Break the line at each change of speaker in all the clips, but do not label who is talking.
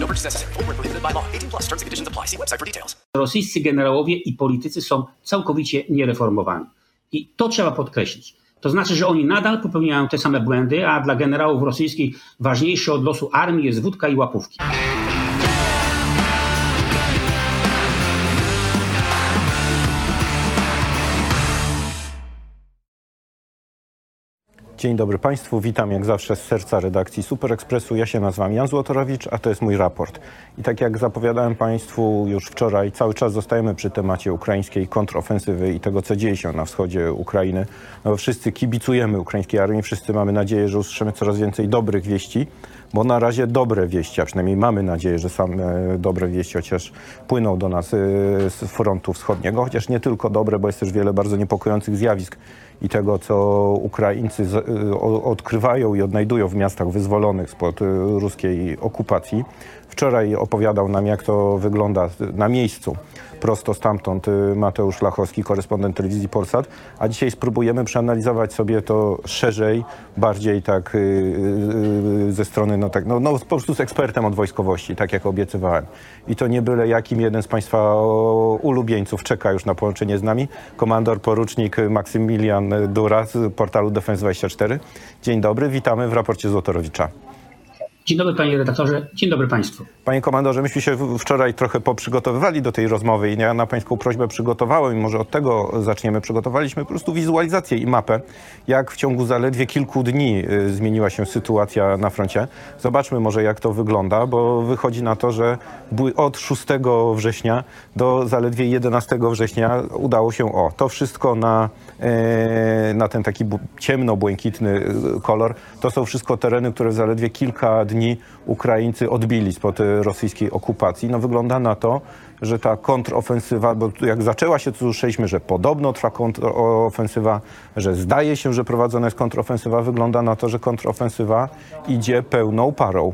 No purchase necessary. Full prohibited by law. 18 plus terms and conditions apply. See website for details.
Rosyjscy generałowie i politycy są całkowicie niereformowani. I to trzeba podkreślić. To znaczy, że oni nadal popełniają te same błędy, a dla generałów rosyjskich ważniejsze od losu armii jest wódka i łapówki.
Dzień dobry Państwu, witam jak zawsze z serca redakcji Super Expressu. Ja się nazywam Jan Złotorowicz, a to jest mój raport. I tak jak zapowiadałem Państwu już wczoraj, cały czas zostajemy przy temacie ukraińskiej kontrofensywy i tego, co dzieje się na wschodzie Ukrainy. No, wszyscy kibicujemy ukraińskiej armii, wszyscy mamy nadzieję, że usłyszymy coraz więcej dobrych wieści, bo na razie dobre wieści, a przynajmniej mamy nadzieję, że same dobre wieści chociaż płyną do nas y, z frontu wschodniego, chociaż nie tylko dobre, bo jest też wiele bardzo niepokojących zjawisk i tego, co Ukraińcy y, odkrywają i odnajdują w miastach wyzwolonych spod y, ruskiej okupacji. Wczoraj opowiadał nam, jak to wygląda na miejscu. Prosto stamtąd y, Mateusz Lachowski, korespondent telewizji Polsat, a dzisiaj spróbujemy przeanalizować sobie to szerzej, bardziej tak y, y, ze strony, no tak, no, no po prostu z ekspertem od wojskowości, tak jak obiecywałem. I to nie byle jakim jeden z Państwa ulubieńców czeka już na połączenie z nami, komandor porucznik Maksymilian Dura z portalu Defense24. Dzień dobry, witamy w raporcie Złotorowicza.
Dzień dobry panie redaktorze, dzień dobry państwu.
Panie komandorze, myśmy się wczoraj trochę poprzygotowywali do tej rozmowy i ja na pańską prośbę przygotowałem i może od tego zaczniemy. Przygotowaliśmy po prostu wizualizację i mapę, jak w ciągu zaledwie kilku dni y, zmieniła się sytuacja na froncie. Zobaczmy może jak to wygląda, bo wychodzi na to, że od 6 września do zaledwie 11 września udało się o to wszystko na, e, na ten taki ciemno-błękitny y, kolor. To są wszystko tereny, które zaledwie kilka dni Ukraińcy odbili spod y, rosyjskiej okupacji. No wygląda na to, że ta kontrofensywa, bo jak zaczęła się, to słyszeliśmy, że podobno trwa kontrofensywa, że zdaje się, że prowadzona jest kontrofensywa. Wygląda na to, że kontrofensywa idzie pełną parą.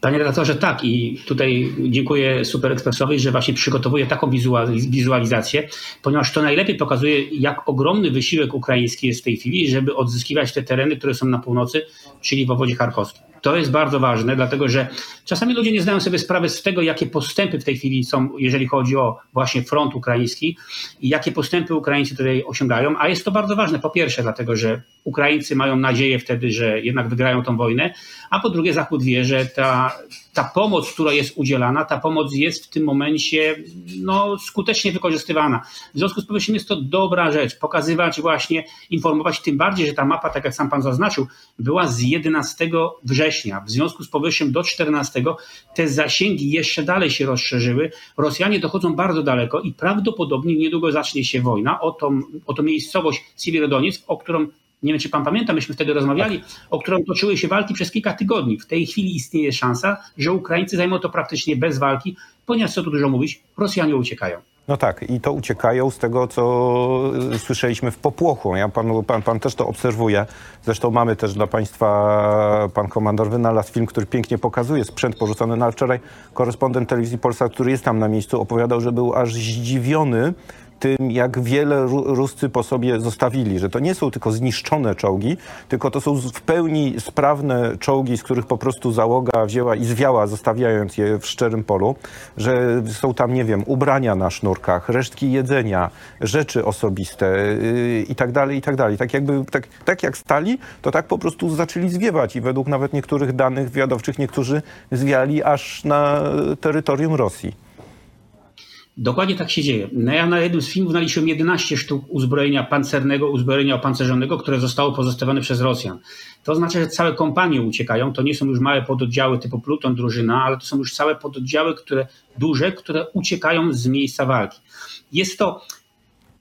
Panie redaktorze, tak i tutaj dziękuję Super Expressowi, że właśnie przygotowuje taką wizualiz- wizualizację, ponieważ to najlepiej pokazuje, jak ogromny wysiłek ukraiński jest w tej chwili, żeby odzyskiwać te tereny, które są na północy, czyli w obwodzie charkowskim. To jest bardzo ważne, dlatego że czasami ludzie nie zdają sobie sprawy z tego, jakie postępy w tej chwili są, jeżeli chodzi o właśnie front ukraiński i jakie postępy Ukraińcy tutaj osiągają. A jest to bardzo ważne, po pierwsze, dlatego że Ukraińcy mają nadzieję wtedy, że jednak wygrają tą wojnę, a po drugie Zachód wie, że ta, ta pomoc, która jest udzielana, ta pomoc jest w tym momencie no, skutecznie wykorzystywana. W związku z powyższym jest to dobra rzecz, pokazywać właśnie, informować, tym bardziej, że ta mapa, tak jak sam pan zaznaczył, była z 11 września. W związku z powyższym do 14 te zasięgi jeszcze dalej się rozszerzyły. Rosjanie dochodzą bardzo daleko i prawdopodobnie niedługo zacznie się wojna o tą, o tą miejscowość Siewierodoniec, o którą nie wiem, czy pan pamięta, myśmy wtedy rozmawiali, o którą toczyły się walki przez kilka tygodni. W tej chwili istnieje szansa, że Ukraińcy zajmą to praktycznie bez walki, ponieważ co tu dużo mówić, Rosjanie uciekają.
No tak, i to uciekają z tego, co y, słyszeliśmy w popłochu. Ja panu, pan, pan też to obserwuje. Zresztą mamy też dla państwa, pan komandor wynalazł film, który pięknie pokazuje sprzęt porzucony. No, a wczoraj korespondent telewizji Polsat, który jest tam na miejscu, opowiadał, że był aż zdziwiony tym, jak wiele Ru- Ruscy po sobie zostawili, że to nie są tylko zniszczone czołgi, tylko to są w pełni sprawne czołgi, z których po prostu załoga wzięła i zwiała, zostawiając je w szczerym polu, że są tam, nie wiem, ubrania na sznurkach, resztki jedzenia, rzeczy osobiste yy, i tak dalej, i tak dalej. Tak jakby, tak, tak jak stali, to tak po prostu zaczęli zwiewać i według nawet niektórych danych wywiadowczych niektórzy zwiali aż na terytorium Rosji.
Dokładnie tak się dzieje. No ja na jednym z filmów naliczyłem 11 sztuk uzbrojenia pancernego, uzbrojenia opancerzonego, które zostało pozostawione przez Rosjan. To oznacza, że całe kompanie uciekają. To nie są już małe pododdziały typu pluton, drużyna, ale to są już całe pododdziały, które duże, które uciekają z miejsca walki. Jest to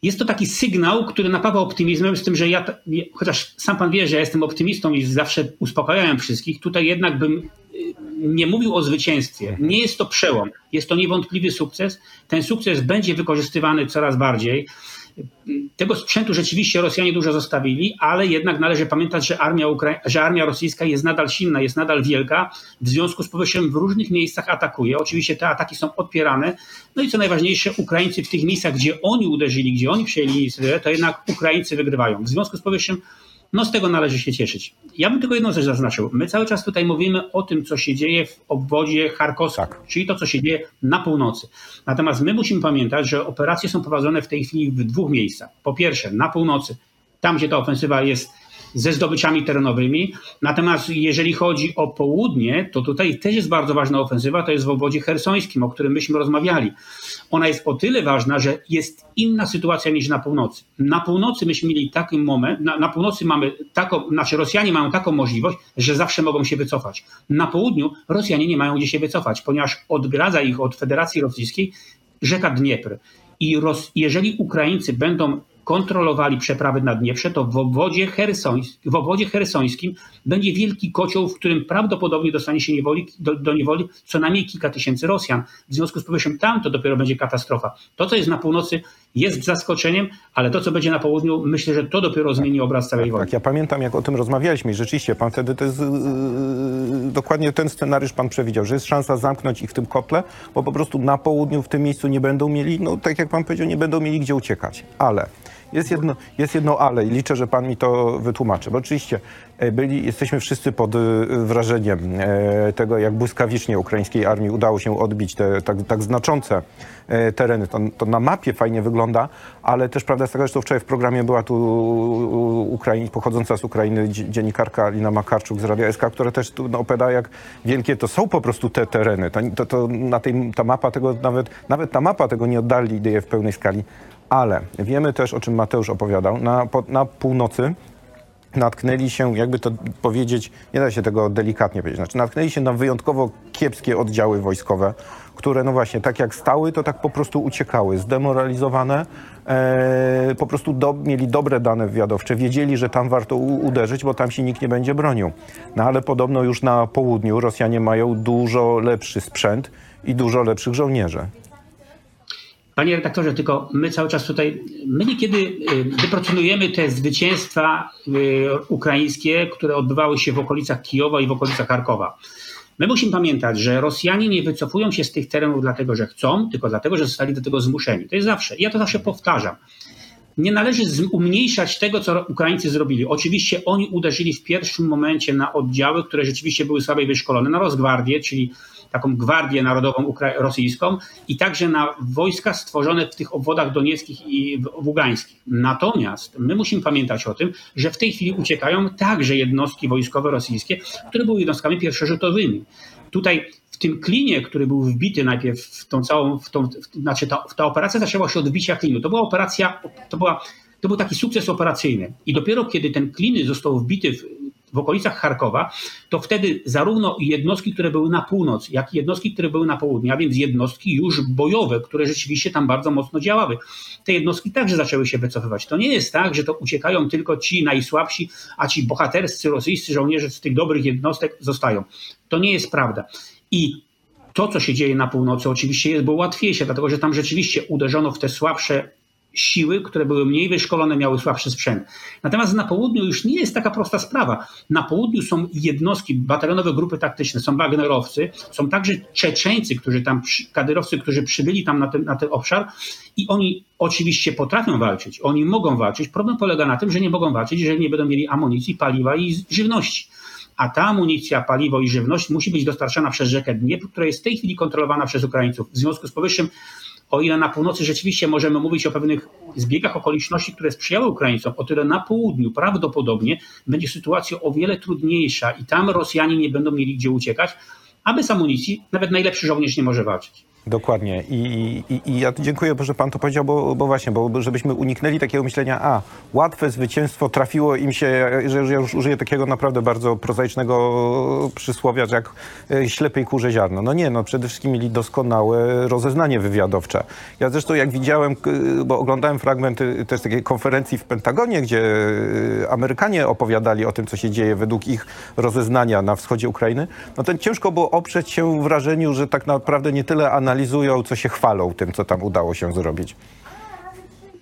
jest to taki sygnał, który napawa optymizmem, z tym, że ja, chociaż sam pan wie, że ja jestem optymistą i zawsze uspokajałem wszystkich, tutaj jednak bym nie mówił o zwycięstwie. Nie jest to przełom, jest to niewątpliwy sukces. Ten sukces będzie wykorzystywany coraz bardziej. Tego sprzętu rzeczywiście Rosjanie dużo zostawili, ale jednak należy pamiętać, że armia, Ukra- że armia rosyjska jest nadal silna, jest nadal wielka. W związku z powyższym w różnych miejscach atakuje. Oczywiście te ataki są odpierane. No i co najważniejsze, Ukraińcy w tych miejscach, gdzie oni uderzyli, gdzie oni przejęli inicjatywę, to jednak Ukraińcy wygrywają. W związku z powyższym no z tego należy się cieszyć. Ja bym tylko jedną rzecz zaznaczył. My cały czas tutaj mówimy o tym, co się dzieje w obwodzie charkowskim, tak. czyli to, co się dzieje na północy. Natomiast my musimy pamiętać, że operacje są prowadzone w tej chwili w dwóch miejscach. Po pierwsze, na północy, tam gdzie ta ofensywa jest ze zdobyczami terenowymi. Natomiast jeżeli chodzi o południe, to tutaj też jest bardzo ważna ofensywa, to jest w obwodzie hersońskim, o którym myśmy rozmawiali. Ona jest o tyle ważna, że jest inna sytuacja niż na północy. Na północy myśmy mieli taki moment, na, na północy mamy taką, znaczy Rosjanie mają taką możliwość, że zawsze mogą się wycofać. Na południu Rosjanie nie mają gdzie się wycofać, ponieważ odgradza ich od Federacji Rosyjskiej rzeka Dniepr. I Ros- jeżeli Ukraińcy będą kontrolowali przeprawy na Dnieprze, to w obwodzie, w obwodzie będzie wielki kocioł, w którym prawdopodobnie dostanie się niewoli, do, do niewoli co najmniej kilka tysięcy Rosjan. W związku z powyższym tam to dopiero będzie katastrofa. To, co jest na północy, jest zaskoczeniem, ale to, co będzie na południu, myślę, że to dopiero zmieni obraz całej wojny.
Tak, ja pamiętam, jak o tym rozmawialiśmy i rzeczywiście pan wtedy to jest, yy, dokładnie ten scenariusz pan przewidział, że jest szansa zamknąć ich w tym kotle, bo po prostu na południu w tym miejscu nie będą mieli, no tak jak pan powiedział, nie będą mieli gdzie uciekać. Ale jest jedno, jest jedno ale i liczę, że pan mi to wytłumaczy, bo oczywiście e, byli, jesteśmy wszyscy pod e, wrażeniem e, tego, jak błyskawicznie ukraińskiej armii udało się odbić te tak, tak znaczące tereny. To, to, na mapie fajnie wygląda, ale też prawda jest taka, że to wczoraj w programie była tu Ukraiń, pochodząca z Ukrainy dziennikarka Alina Makarczuk z Radia SK, która też tu no, opowiada, jak wielkie to są po prostu te tereny. To, to, to na tej, ta mapa tego nawet, nawet ta mapa tego nie oddali idei w pełnej skali. Ale wiemy też, o czym Mateusz opowiadał, na, na północy natknęli się, jakby to powiedzieć, nie da się tego delikatnie powiedzieć, znaczy natknęli się na wyjątkowo kiepskie oddziały wojskowe, które no właśnie tak jak stały, to tak po prostu uciekały, zdemoralizowane, e, po prostu do, mieli dobre dane wywiadowcze, wiedzieli, że tam warto u, uderzyć, bo tam się nikt nie będzie bronił. No ale podobno już na południu Rosjanie mają dużo lepszy sprzęt i dużo lepszych żołnierzy.
Panie redaktorze, tylko my cały czas tutaj, my niekiedy y, wypracowujemy te zwycięstwa y, ukraińskie, które odbywały się w okolicach Kijowa i w okolicach Charkowa. My musimy pamiętać, że Rosjanie nie wycofują się z tych terenów dlatego, że chcą, tylko dlatego, że zostali do tego zmuszeni. To jest zawsze, ja to zawsze powtarzam. Nie należy umniejszać tego, co Ukraińcy zrobili. Oczywiście oni uderzyli w pierwszym momencie na oddziały, które rzeczywiście były słabiej wyszkolone, na Rosgwardię, czyli taką gwardię narodową rosyjską i także na wojska stworzone w tych obwodach donieckich i ługańskich. Natomiast my musimy pamiętać o tym, że w tej chwili uciekają także jednostki wojskowe rosyjskie, które były jednostkami pierwszorzutowymi. Tutaj w tym klinie, który był wbity najpierw w tą całą, w tą, w, znaczy ta, ta operacja zaczęła się od wbicia klinu. To była operacja, to była to był taki sukces operacyjny. I dopiero kiedy ten kliny został wbity w, w okolicach Charkowa, to wtedy zarówno jednostki, które były na północ, jak i jednostki, które były na południe, a więc jednostki już bojowe, które rzeczywiście tam bardzo mocno działały, te jednostki także zaczęły się wycofywać. To nie jest tak, że to uciekają tylko ci najsłabsi, a ci bohaterscy rosyjscy żołnierze z tych dobrych jednostek zostają. To nie jest prawda. I to, co się dzieje na północy, oczywiście było łatwiejsze, dlatego że tam rzeczywiście uderzono w te słabsze siły, które były mniej wyszkolone, miały słabszy sprzęt. Natomiast na południu już nie jest taka prosta sprawa. Na południu są jednostki, batalionowe grupy taktyczne, są Wagnerowcy, są także Czeczeńcy, którzy tam, kadyrowcy, którzy przybyli tam na ten, na ten obszar i oni oczywiście potrafią walczyć, oni mogą walczyć. Problem polega na tym, że nie mogą walczyć, jeżeli nie będą mieli amunicji, paliwa i żywności a ta amunicja, paliwo i żywność musi być dostarczana przez rzekę Dniepr, która jest w tej chwili kontrolowana przez Ukraińców. W związku z powyższym o ile na północy rzeczywiście możemy mówić o pewnych zbiegach okoliczności, które sprzyjały Ukraińcom, o tyle na południu prawdopodobnie będzie sytuacja o wiele trudniejsza i tam Rosjanie nie będą mieli gdzie uciekać, a bez amunicji nawet najlepszy żołnierz nie może walczyć.
Dokładnie. I, i, I, ja dziękuję, że pan to powiedział, bo, bo właśnie, bo żebyśmy uniknęli takiego myślenia, a łatwe zwycięstwo, trafiło im się, że ja już użyję takiego naprawdę bardzo prozaicznego przysłowia, że jak e, ślepej kurze ziarno. No nie, no przede wszystkim mieli doskonałe rozeznanie wywiadowcze. Ja zresztą jak widziałem, bo oglądałem fragment też takiej konferencji w Pentagonie, gdzie e, Amerykanie opowiadali o tym, co się dzieje według ich rozeznania na wschodzie Ukrainy, no to ciężko było oprzeć się wrażeniu, że tak naprawdę nie tyle analizują, co się chwalą tym, co tam udało się zrobić.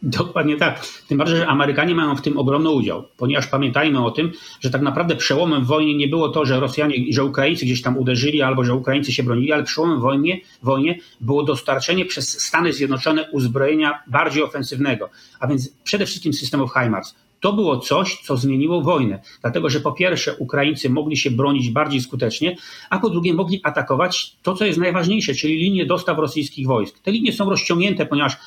Dokładnie tak. Tym bardziej, że Amerykanie mają w tym ogromny udział, ponieważ pamiętajmy o tym, że tak naprawdę przełomem w wojnie nie było to, że Rosjanie, że Ukraińcy gdzieś tam uderzyli albo że Ukraińcy się bronili, ale przełomem wojnie, wojnie było dostarczenie przez Stany Zjednoczone uzbrojenia bardziej ofensywnego, a więc przede wszystkim systemów HIMARS. To było coś, co zmieniło wojnę, dlatego że po pierwsze Ukraińcy mogli się bronić bardziej skutecznie, a po drugie mogli atakować to, co jest najważniejsze, czyli linie dostaw rosyjskich wojsk. Te linie są rozciągnięte, ponieważ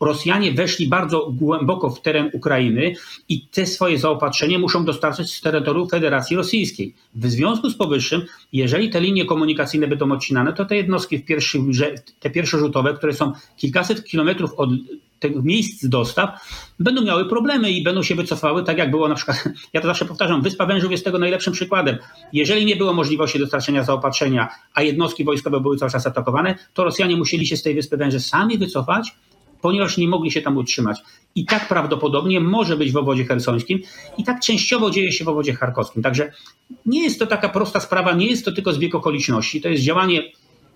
Rosjanie weszli bardzo głęboko w teren Ukrainy i te swoje zaopatrzenie muszą dostarczać z terytorium Federacji Rosyjskiej. W związku z powyższym, jeżeli te linie komunikacyjne będą odcinane, to te jednostki w pierwszych, te pierwszorzutowe, które są kilkaset kilometrów od tych miejsc dostaw, będą miały problemy i będą się wycofały, tak jak było na przykład, ja to zawsze powtarzam, Wyspa Wężów jest tego najlepszym przykładem. Jeżeli nie było możliwości dostarczenia zaopatrzenia, a jednostki wojskowe były cały czas atakowane, to Rosjanie musieli się z tej Wyspy Węży sami wycofać, ponieważ nie mogli się tam utrzymać. I tak prawdopodobnie może być w obozie hersońskim i tak częściowo dzieje się w obozie charkowskim. Także nie jest to taka prosta sprawa, nie jest to tylko zbieg okoliczności, to jest działanie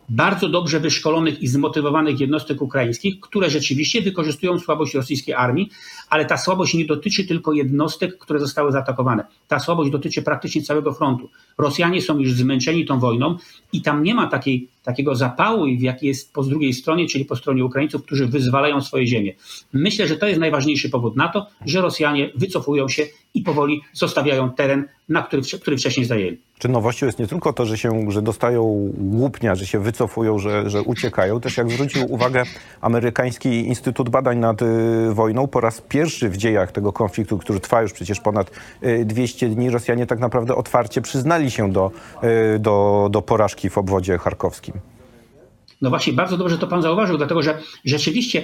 bardzo dobrze wyszkolonych i zmotywowanych jednostek ukraińskich, które rzeczywiście wykorzystują słabość rosyjskiej armii, ale ta słabość nie dotyczy tylko jednostek, które zostały zaatakowane. Ta słabość dotyczy praktycznie całego frontu. Rosjanie są już zmęczeni tą wojną i tam nie ma takiej, takiego zapału, jaki jest po drugiej stronie, czyli po stronie Ukraińców, którzy wyzwalają swoje ziemie. Myślę, że to jest najważniejszy powód na to, że Rosjanie wycofują się i powoli zostawiają teren, na który, który wcześniej zajęli.
Czy nowością jest nie tylko to, że, się, że dostają łupnia, że się wycofują, że, że uciekają, też jak zwrócił uwagę amerykański Instytut Badań nad y, Wojną, po raz pierwszy w dziejach tego konfliktu, który trwa już przecież ponad 200 y, dni, Rosjanie tak naprawdę otwarcie przyznali się do, y, do, do porażki w obwodzie charkowskim.
No właśnie, bardzo dobrze to pan zauważył, dlatego że rzeczywiście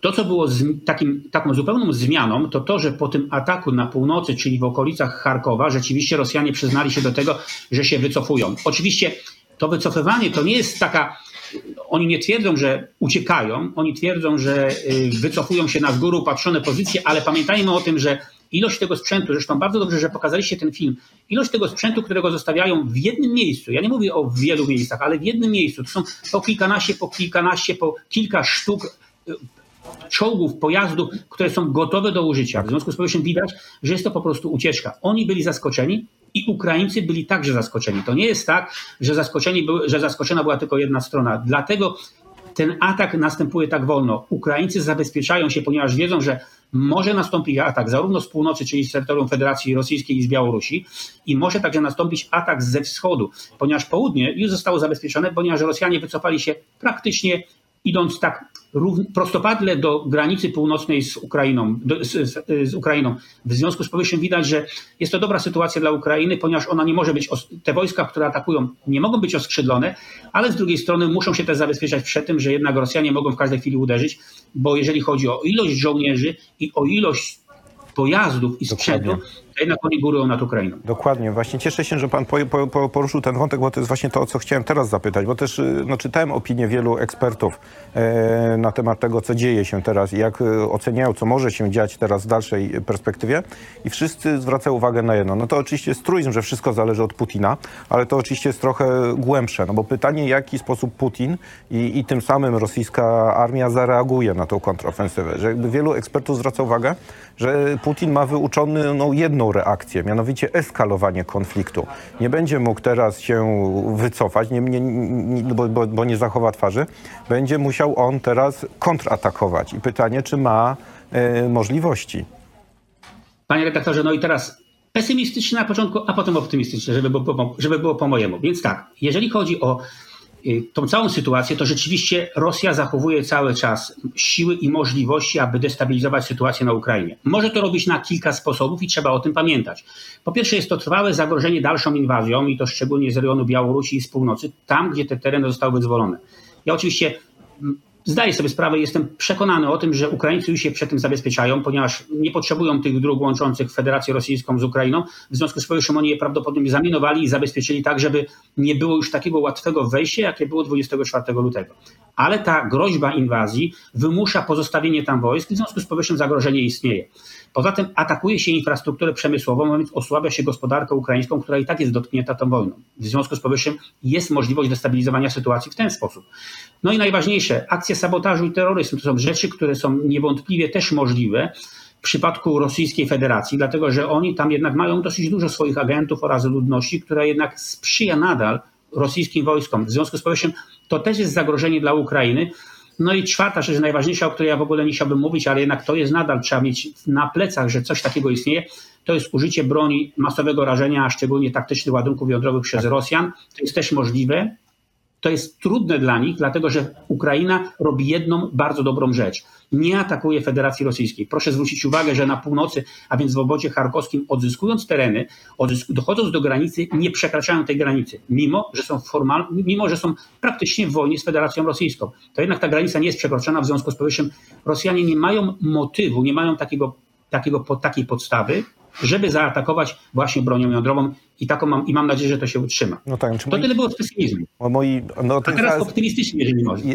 to, co było takim, taką zupełną zmianą, to to, że po tym ataku na północy, czyli w okolicach Charkowa, rzeczywiście Rosjanie przyznali się do tego, że się wycofują. Oczywiście to wycofywanie to nie jest taka. Oni nie twierdzą, że uciekają, oni twierdzą, że y, wycofują się na z góry upatrzone pozycje, ale pamiętajmy o tym, że ilość tego sprzętu, zresztą bardzo dobrze, że pokazaliście ten film, ilość tego sprzętu, którego zostawiają w jednym miejscu, ja nie mówię o wielu miejscach, ale w jednym miejscu, to są po kilkanaście, po kilkanaście, po kilka sztuk y, czołgów, pojazdów, które są gotowe do użycia. W związku z powyższym widać, że jest to po prostu ucieczka. Oni byli zaskoczeni i Ukraińcy byli także zaskoczeni. To nie jest tak, że, zaskoczeni że zaskoczona była tylko jedna strona. Dlatego ten atak następuje tak wolno. Ukraińcy zabezpieczają się, ponieważ wiedzą, że może nastąpić atak zarówno z północy, czyli z terytorium Federacji Rosyjskiej i z Białorusi, i może także nastąpić atak ze wschodu, ponieważ południe już zostało zabezpieczone, ponieważ Rosjanie wycofali się praktycznie idąc tak prostopadle do granicy północnej z Ukrainą, do, z, z, Ukrainą. W związku z powyższym widać, że jest to dobra sytuacja dla Ukrainy, ponieważ ona nie może być, te wojska, które atakują, nie mogą być oskrzydlone, ale z drugiej strony muszą się też zabezpieczać przed tym, że jednak Rosjanie mogą w każdej chwili uderzyć, bo jeżeli chodzi o ilość żołnierzy i o ilość pojazdów i sprzętu, Dokładnie jednak oni górują nad Ukrainą.
Dokładnie. Właśnie cieszę się, że pan po, po, poruszył ten wątek, bo to jest właśnie to, o co chciałem teraz zapytać, bo też y, no, czytałem opinię wielu ekspertów e, na temat tego, co dzieje się teraz i jak e, oceniają, co może się dziać teraz w dalszej perspektywie i wszyscy zwracają uwagę na jedno. No to oczywiście jest truizm, że wszystko zależy od Putina, ale to oczywiście jest trochę głębsze, no bo pytanie, jaki sposób Putin i, i tym samym rosyjska armia zareaguje na tą kontrofensywę. Że wielu ekspertów zwraca uwagę, że Putin ma wyuczony no, jedną reakcję, mianowicie eskalowanie konfliktu. Nie będzie mógł teraz się wycofać, nie, nie, nie, bo, bo, bo nie zachowa twarzy. Będzie musiał on teraz kontratakować. I pytanie, czy ma e, możliwości.
Panie redaktorze, no i teraz pesymistycznie na początku, a potem optymistycznie, żeby żeby było po mojemu. Więc tak, jeżeli chodzi o tą całą sytuację, to rzeczywiście Rosja zachowuje cały czas siły i możliwości, aby destabilizować sytuację na Ukrainie. Może to robić na kilka sposobów i trzeba o tym pamiętać. Po pierwsze jest to trwałe zagrożenie dalszą inwazją i to szczególnie z rejonu Białorusi i z północy, tam gdzie te tereny zostały wyzwolone. Ja oczywiście Zdaję sobie sprawę, jestem przekonany o tym, że Ukraińcy już się przed tym zabezpieczają, ponieważ nie potrzebują tych dróg łączących Federację Rosyjską z Ukrainą. W związku z powyższym oni je prawdopodobnie zaminowali i zabezpieczyli tak, żeby nie było już takiego łatwego wejścia, jakie było 24 lutego. Ale ta groźba inwazji wymusza pozostawienie tam wojsk, w związku z powyższym zagrożenie istnieje. Poza tym atakuje się infrastrukturę przemysłową, więc osłabia się gospodarkę ukraińską, która i tak jest dotknięta tą wojną. W związku z powyższym jest możliwość destabilizowania sytuacji w ten sposób. No i najważniejsze, akcje sabotażu i terroryzmu to są rzeczy, które są niewątpliwie też możliwe w przypadku Rosyjskiej Federacji, dlatego że oni tam jednak mają dosyć dużo swoich agentów oraz ludności, która jednak sprzyja nadal rosyjskim wojskom. W związku z powyższym to też jest zagrożenie dla Ukrainy. No i czwarta rzecz, najważniejsza, o której ja w ogóle nie chciałbym mówić, ale jednak to jest nadal, trzeba mieć na plecach, że coś takiego istnieje, to jest użycie broni masowego rażenia, a szczególnie taktycznych ładunków jądrowych przez Rosjan. To jest też możliwe. To jest trudne dla nich, dlatego że Ukraina robi jedną bardzo dobrą rzecz. Nie atakuje Federacji Rosyjskiej. Proszę zwrócić uwagę, że na północy, a więc w obozie charkowskim, odzyskując tereny, odzysku, dochodząc do granicy, nie przekraczają tej granicy, mimo że są formal, mimo że są praktycznie w wojnie z Federacją Rosyjską. To jednak ta granica nie jest przekroczona, w związku z powyższym Rosjanie nie mają motywu, nie mają takiego, takiego, takiej podstawy, żeby zaatakować właśnie bronią jądrową i taką mam, i mam nadzieję, że to się utrzyma. No tak, to moi... tyle było z pesymizmu. Moi, no to A teraz zaraz, optymistycznie, jeżeli można.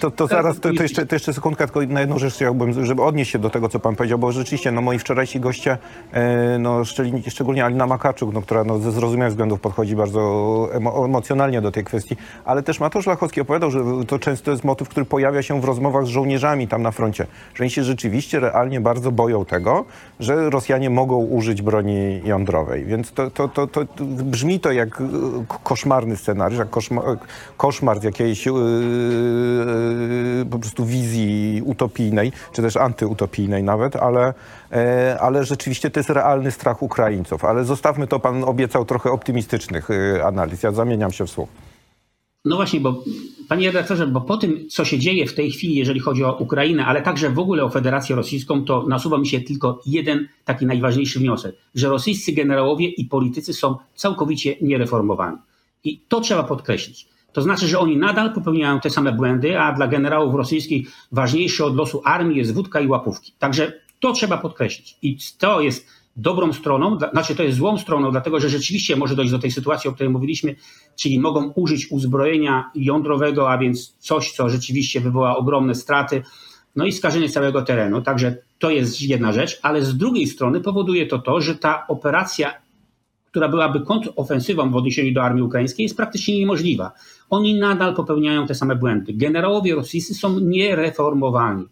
To, to zaraz, to, to, jeszcze, to jeszcze sekundka, tylko na jedną rzecz chciałbym, żeby odnieść się do tego, co pan powiedział, bo rzeczywiście, no moi wczorajsi goście, e, no szczególnie Alina Makaczuk, no, która no, ze zrozumiałych względów podchodzi bardzo emo, emocjonalnie do tej kwestii, ale też Mateusz Lachowski opowiadał, że to często jest motyw, który pojawia się w rozmowach z żołnierzami tam na froncie, że oni się rzeczywiście realnie bardzo boją tego, że Rosjanie mogą użyć broni jądrowej, więc to, to, to to, to brzmi to jak e, koszmarny scenariusz, jak koszmar, koszmar z jakiejś yy, yy, po prostu wizji utopijnej, czy też antyutopijnej nawet, ale, yy, ale rzeczywiście to jest realny strach Ukraińców. Ale zostawmy to, pan obiecał trochę optymistycznych analiz. Ja zamieniam się w słów.
No właśnie, bo panie redaktorze, bo po tym, co się dzieje w tej chwili, jeżeli chodzi o Ukrainę, ale także w ogóle o Federację Rosyjską, to nasuwa mi się tylko jeden taki najważniejszy wniosek, że rosyjscy generałowie i politycy są całkowicie niereformowani. I to trzeba podkreślić. To znaczy, że oni nadal popełniają te same błędy, a dla generałów rosyjskich ważniejsze od losu armii jest wódka i łapówki. Także to trzeba podkreślić. I to jest dobrą stroną, znaczy to jest złą stroną, dlatego że rzeczywiście może dojść do tej sytuacji, o której mówiliśmy, czyli mogą użyć uzbrojenia jądrowego, a więc coś, co rzeczywiście wywoła ogromne straty, no i skażenie całego terenu. Także to jest jedna rzecz, ale z drugiej strony powoduje to to, że ta operacja, która byłaby kontrofensywą w odniesieniu do armii ukraińskiej, jest praktycznie niemożliwa. Oni nadal popełniają te same błędy. Generałowie rosyjscy są niereformowani.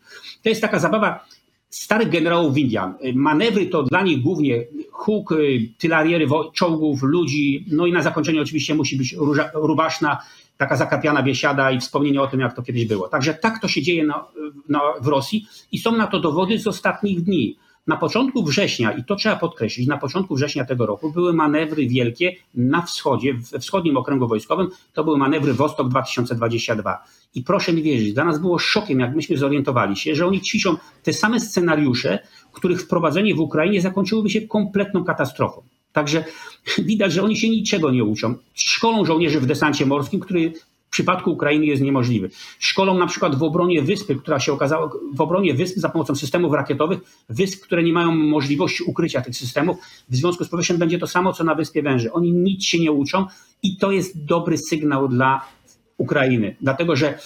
To jest taka zabawa starych generałów Indian. Manewry to dla nich głównie huk, y, tylariery czołgów, ludzi, no i na zakończenie oczywiście musi być rubaszna, taka zakapiana biesiada i wspomnienie o tym, jak to kiedyś było. Także tak to się dzieje na, na, w Rosji i są na to dowody z ostatnich dni. Na początku września, i to trzeba podkreślić, na początku września tego roku były manewry wielkie na wschodzie, we wschodnim okręgu wojskowym. To były manewry Wostok 2022. I proszę mi wierzyć, dla nas było szokiem, jak myśmy zorientowali się, że oni ćwiczą te same scenariusze, których wprowadzenie w Ukrainie zakończyłoby się kompletną katastrofą. Także widać, że oni się niczego nie uczą. Szkolą żołnierzy w desancie morskim, który w przypadku Ukrainy jest niemożliwy. Szkolą na przykład w obronie wyspy, która się okazała, w obronie wysp za pomocą systemów rakietowych, wysp, które nie mają możliwości ukrycia tych systemów. W związku z powyższym będzie to samo, co na Wyspie Węży. Oni nic się nie uczą i to jest dobry sygnał dla Ukrainy, dlatego że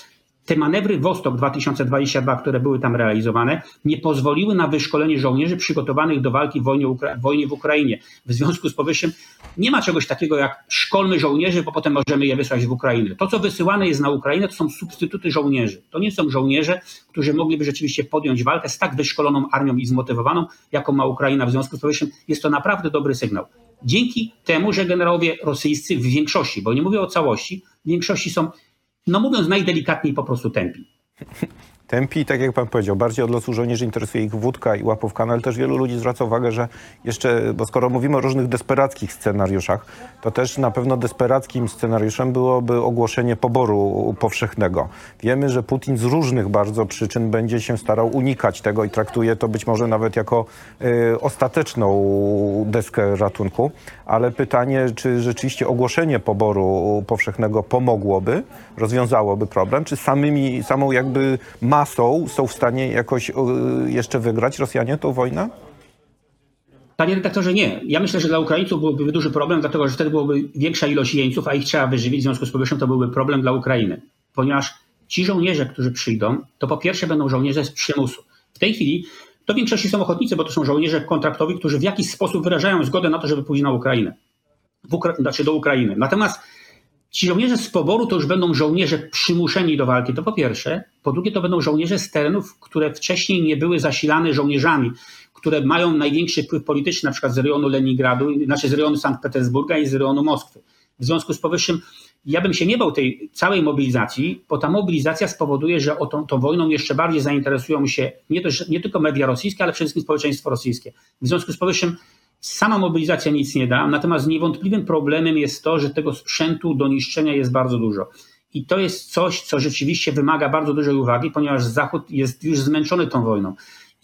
te manewry Wostok 2022, które były tam realizowane, nie pozwoliły na wyszkolenie żołnierzy przygotowanych do walki w wojnie, w wojnie w Ukrainie. W związku z powyższym nie ma czegoś takiego jak szkolmy żołnierzy, bo potem możemy je wysłać w Ukrainę. To, co wysyłane jest na Ukrainę, to są substytuty żołnierzy. To nie są żołnierze, którzy mogliby rzeczywiście podjąć walkę z tak wyszkoloną armią i zmotywowaną, jaką ma Ukraina. W związku z powyższym jest to naprawdę dobry sygnał. Dzięki temu, że generałowie rosyjscy w większości, bo nie mówię o całości, w większości są no mówiąc najdelikatniej, po prostu tępi.
tępi. Tak jak pan powiedział, bardziej od losu żołnierzy interesuje ich wódka i łapówka, ale też wielu ludzi zwraca uwagę, że jeszcze, bo skoro mówimy o różnych desperackich scenariuszach, to też na pewno desperackim scenariuszem byłoby ogłoszenie poboru powszechnego. Wiemy, że Putin z różnych bardzo przyczyn będzie się starał unikać tego i traktuje to być może nawet jako y, ostateczną deskę ratunku, ale pytanie, czy rzeczywiście ogłoszenie poboru powszechnego pomogłoby, rozwiązałoby problem, czy samymi, samą jakby masą są w stanie jakoś y, jeszcze wygrać Rosjanie tą wojnę?
Panie redaktorze, nie. Ja myślę, że dla Ukraińców byłby duży problem, dlatego że wtedy byłoby większa ilość jeńców, a ich trzeba wyżywić. W związku z powyższym to byłby problem dla Ukrainy. Ponieważ ci żołnierze, którzy przyjdą, to po pierwsze będą żołnierze z przymusu. W tej chwili to w większości są ochotnicy, bo to są żołnierze kontraktowi, którzy w jakiś sposób wyrażają zgodę na to, żeby pójść na Ukrainę. Ukra znaczy do Ukrainy. Natomiast Ci żołnierze z poboru to już będą żołnierze przymuszeni do walki, to po pierwsze. Po drugie, to będą żołnierze z terenów, które wcześniej nie były zasilane żołnierzami, które mają największy wpływ polityczny, na przykład z rejonu Leningradu, znaczy z rejonu Sankt Petersburga i z rejonu Moskwy. W związku z powyższym ja bym się nie bał tej całej mobilizacji, bo ta mobilizacja spowoduje, że o tą, tą wojną jeszcze bardziej zainteresują się nie, nie tylko media rosyjskie, ale przede wszystkim społeczeństwo rosyjskie. W związku z powyższym Sama mobilizacja nic nie da, natomiast niewątpliwym problemem jest to, że tego sprzętu do niszczenia jest bardzo dużo. I to jest coś, co rzeczywiście wymaga bardzo dużej uwagi, ponieważ Zachód jest już zmęczony tą wojną.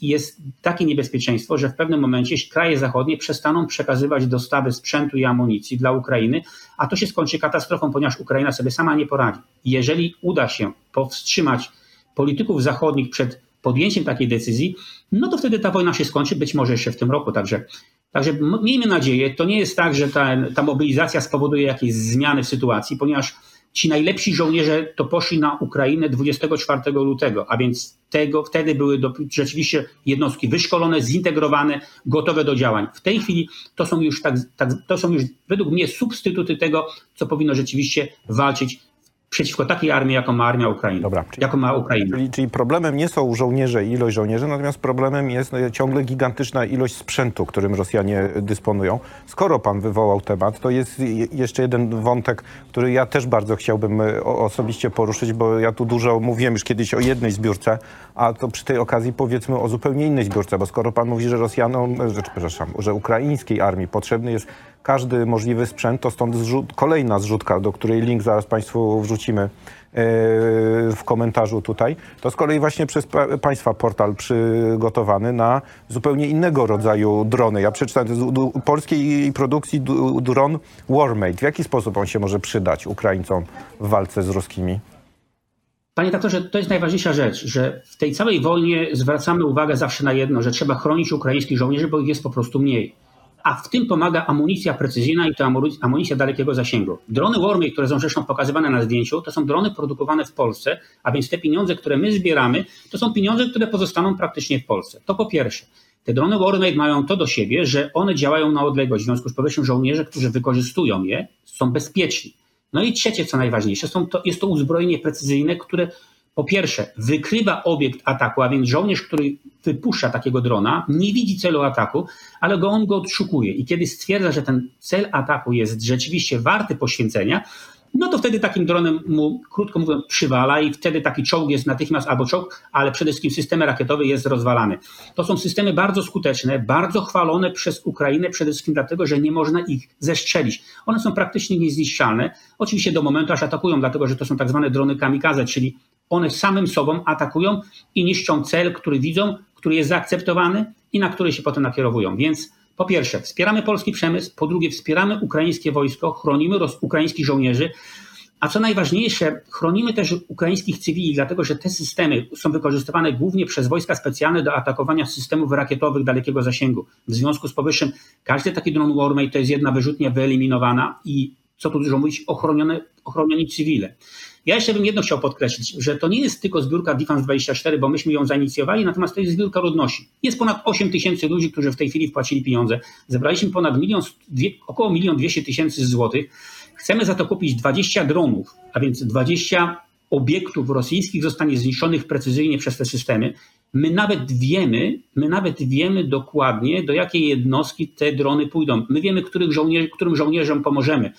I jest takie niebezpieczeństwo, że w pewnym momencie kraje zachodnie przestaną przekazywać dostawy sprzętu i amunicji dla Ukrainy, a to się skończy katastrofą, ponieważ Ukraina sobie sama nie poradzi. Jeżeli uda się powstrzymać polityków zachodnich przed podjęciem takiej decyzji, no to wtedy ta wojna się skończy, być może jeszcze w tym roku. Także Także miejmy nadzieję, to nie jest tak, że ta, ta mobilizacja spowoduje jakieś zmiany w sytuacji, ponieważ ci najlepsi żołnierze to poszli na Ukrainę 24 lutego, a więc tego, wtedy były do, rzeczywiście jednostki wyszkolone, zintegrowane, gotowe do działań. W tej chwili to są już tak, tak, to są już według mnie substytuty tego, co powinno rzeczywiście walczyć przeciwko takiej armii, jaką ma armia Ukrainy. Dobra, czyli, jaką ma Ukraina.
Czyli, czyli, problemem nie są żołnierze i ilość żołnierzy, natomiast problemem jest no, ciągle gigantyczna ilość sprzętu, którym Rosjanie dysponują. Skoro pan wywołał temat, to jest jeszcze jeden wątek, który ja też bardzo chciałbym e, osobiście poruszyć, bo ja tu dużo mówiłem już kiedyś o jednej zbiórce, a to przy tej okazji powiedzmy o zupełnie innej zbiórce, bo skoro pan mówi, że Rosjanom, e, że, przepraszam, że ukraińskiej armii potrzebny jest każdy możliwy sprzęt, to stąd zrzut, kolejna zrzutka, do której link zaraz Państwu wrzucimy e, w komentarzu tutaj. To z kolei właśnie przez Państwa portal przygotowany na zupełnie innego rodzaju drony. Ja przeczytałem z polskiej produkcji dron Warmate. W jaki sposób on się może przydać Ukraińcom w walce z ruskimi?
Panie doktorze, to jest najważniejsza rzecz, że w tej całej wojnie zwracamy uwagę zawsze na jedno, że trzeba chronić ukraińskich żołnierzy, bo ich jest po prostu mniej a w tym pomaga amunicja precyzyjna i to amunicja dalekiego zasięgu. Drony Warmate, które są zresztą pokazywane na zdjęciu, to są drony produkowane w Polsce, a więc te pieniądze, które my zbieramy, to są pieniądze, które pozostaną praktycznie w Polsce. To po pierwsze. Te drony Warmate mają to do siebie, że one działają na odległość, w związku z powyższym żołnierze, którzy wykorzystują je, są bezpieczni. No i trzecie, co najważniejsze, są to, jest to uzbrojenie precyzyjne, które po pierwsze, wykrywa obiekt ataku, a więc żołnierz, który wypuszcza takiego drona, nie widzi celu ataku, ale go on go odszukuje. I kiedy stwierdza, że ten cel ataku jest rzeczywiście warty poświęcenia, no to wtedy takim dronem mu, krótko mówiąc, przywala i wtedy taki czołg jest natychmiast albo czołg, ale przede wszystkim system rakietowy jest rozwalany. To są systemy bardzo skuteczne, bardzo chwalone przez Ukrainę, przede wszystkim dlatego, że nie można ich zestrzelić. One są praktycznie niezniszczalne, oczywiście do momentu aż atakują, dlatego że to są tak zwane drony kamikaze, czyli one samym sobą atakują i niszczą cel, który widzą, który jest zaakceptowany i na który się potem nakierowują. Więc po pierwsze, wspieramy polski przemysł, po drugie, wspieramy ukraińskie wojsko, chronimy ukraińskich żołnierzy, a co najważniejsze, chronimy też ukraińskich cywili, dlatego że te systemy są wykorzystywane głównie przez wojska specjalne do atakowania systemów rakietowych dalekiego zasięgu. W związku z powyższym każdy taki dron Warmate to jest jedna wyrzutnia wyeliminowana i co tu dużo mówić, ochronione, ochronieni cywile. Ja jeszcze bym jedno chciał podkreślić, że to nie jest tylko zbiórka Defense 24, bo myśmy ją zainicjowali, natomiast to jest zbiórka ludności. Jest ponad 8 tysięcy ludzi, którzy w tej chwili wpłacili pieniądze. Zebraliśmy ponad milion, około milion dwieście tysięcy złotych. Chcemy za to kupić 20 dronów, a więc 20 obiektów rosyjskich zostanie zniszczonych precyzyjnie przez te systemy. My nawet wiemy, my nawet wiemy dokładnie, do jakiej jednostki te drony pójdą. My wiemy, których żołnierzy, którym żołnierzom pomożemy.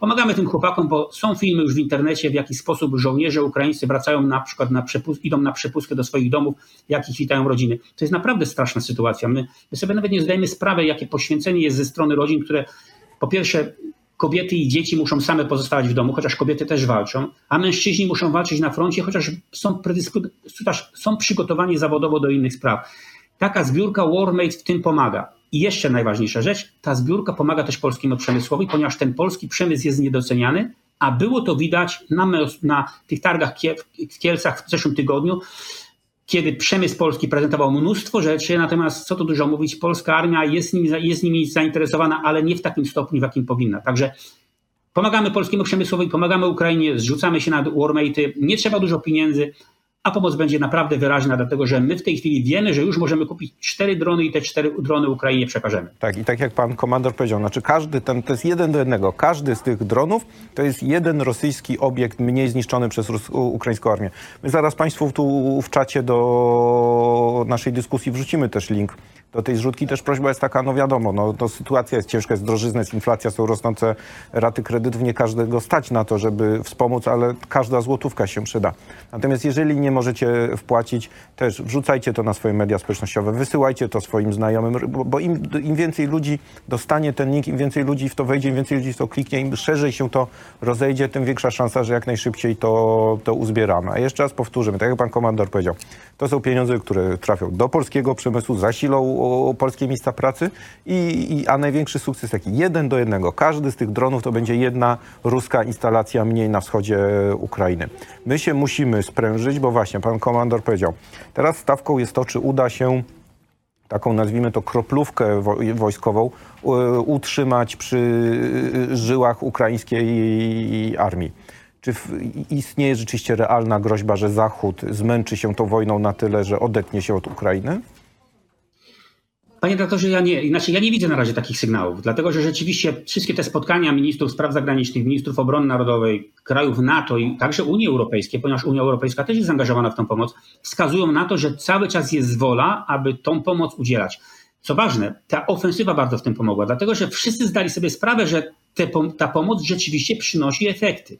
Pomagamy tym chłopakom, bo są filmy już w internecie, w jaki sposób żołnierze ukraińscy wracają na przykład na przepust- idą na przepustkę do swoich domów, jak ich witają rodziny. To jest naprawdę straszna sytuacja. My, my sobie nawet nie zdajemy sprawy, jakie poświęcenie jest ze strony rodzin, które po pierwsze kobiety i dzieci muszą same pozostawać w domu, chociaż kobiety też walczą, a mężczyźni muszą walczyć na froncie, chociaż są, chociaż są przygotowani zawodowo do innych spraw. Taka zbiórka Warmate w tym pomaga. I jeszcze najważniejsza rzecz, ta zbiórka pomaga też polskiemu przemysłowi, ponieważ ten polski przemysł jest niedoceniany, a było to widać na, na tych targach w Kielcach w zeszłym tygodniu, kiedy przemysł polski prezentował mnóstwo rzeczy, natomiast co tu dużo mówić, polska armia jest nimi, jest nimi zainteresowana, ale nie w takim stopniu, w jakim powinna. Także pomagamy polskiemu przemysłowi, pomagamy Ukrainie, zrzucamy się na warmate, nie trzeba dużo pieniędzy, a pomoc będzie naprawdę wyraźna, dlatego że my w tej chwili wiemy, że już możemy kupić cztery drony i te cztery drony Ukrainie przekażemy.
Tak, i tak jak pan komandor powiedział, znaczy każdy ten, to jest jeden do jednego, każdy z tych dronów to jest jeden rosyjski obiekt mniej zniszczony przez ukraińską armię. My zaraz państwu tu w czacie do naszej dyskusji wrzucimy też link do tej zrzutki też prośba jest taka, no wiadomo, no, to sytuacja jest ciężka, jest drożyzna, jest inflacja, są rosnące raty kredytów, nie każdego stać na to, żeby wspomóc, ale każda złotówka się przyda. Natomiast jeżeli nie możecie wpłacić, też wrzucajcie to na swoje media społecznościowe, wysyłajcie to swoim znajomym, bo, bo im, im, więcej ludzi dostanie ten link, im więcej ludzi w to wejdzie, im więcej ludzi w to kliknie, im szerzej się to rozejdzie, tym większa szansa, że jak najszybciej to, to uzbieramy. A jeszcze raz powtórzymy, tak jak pan komandor powiedział, to są pieniądze, które trafią do polskiego przemysłu, zasilą o, polskie miejsca pracy, i, i, a największy sukces taki jeden do jednego. Każdy z tych dronów to będzie jedna ruska instalacja mniej na wschodzie Ukrainy. My się musimy sprężyć, bo właśnie pan komandor powiedział, teraz stawką jest to, czy uda się taką nazwijmy to kroplówkę wojskową utrzymać przy żyłach ukraińskiej armii. Czy istnieje rzeczywiście realna groźba, że Zachód zmęczy się tą wojną na tyle, że odetnie się od Ukrainy?
Panie doktorze, ja nie, znaczy ja nie widzę na razie takich sygnałów, dlatego że rzeczywiście wszystkie te spotkania ministrów spraw zagranicznych, ministrów obrony narodowej, krajów NATO i także Unii Europejskiej, ponieważ Unia Europejska też jest zaangażowana w tą pomoc, wskazują na to, że cały czas jest wola, aby tą pomoc udzielać. Co ważne, ta ofensywa bardzo w tym pomogła, dlatego że wszyscy zdali sobie sprawę, że te, ta pomoc rzeczywiście przynosi efekty.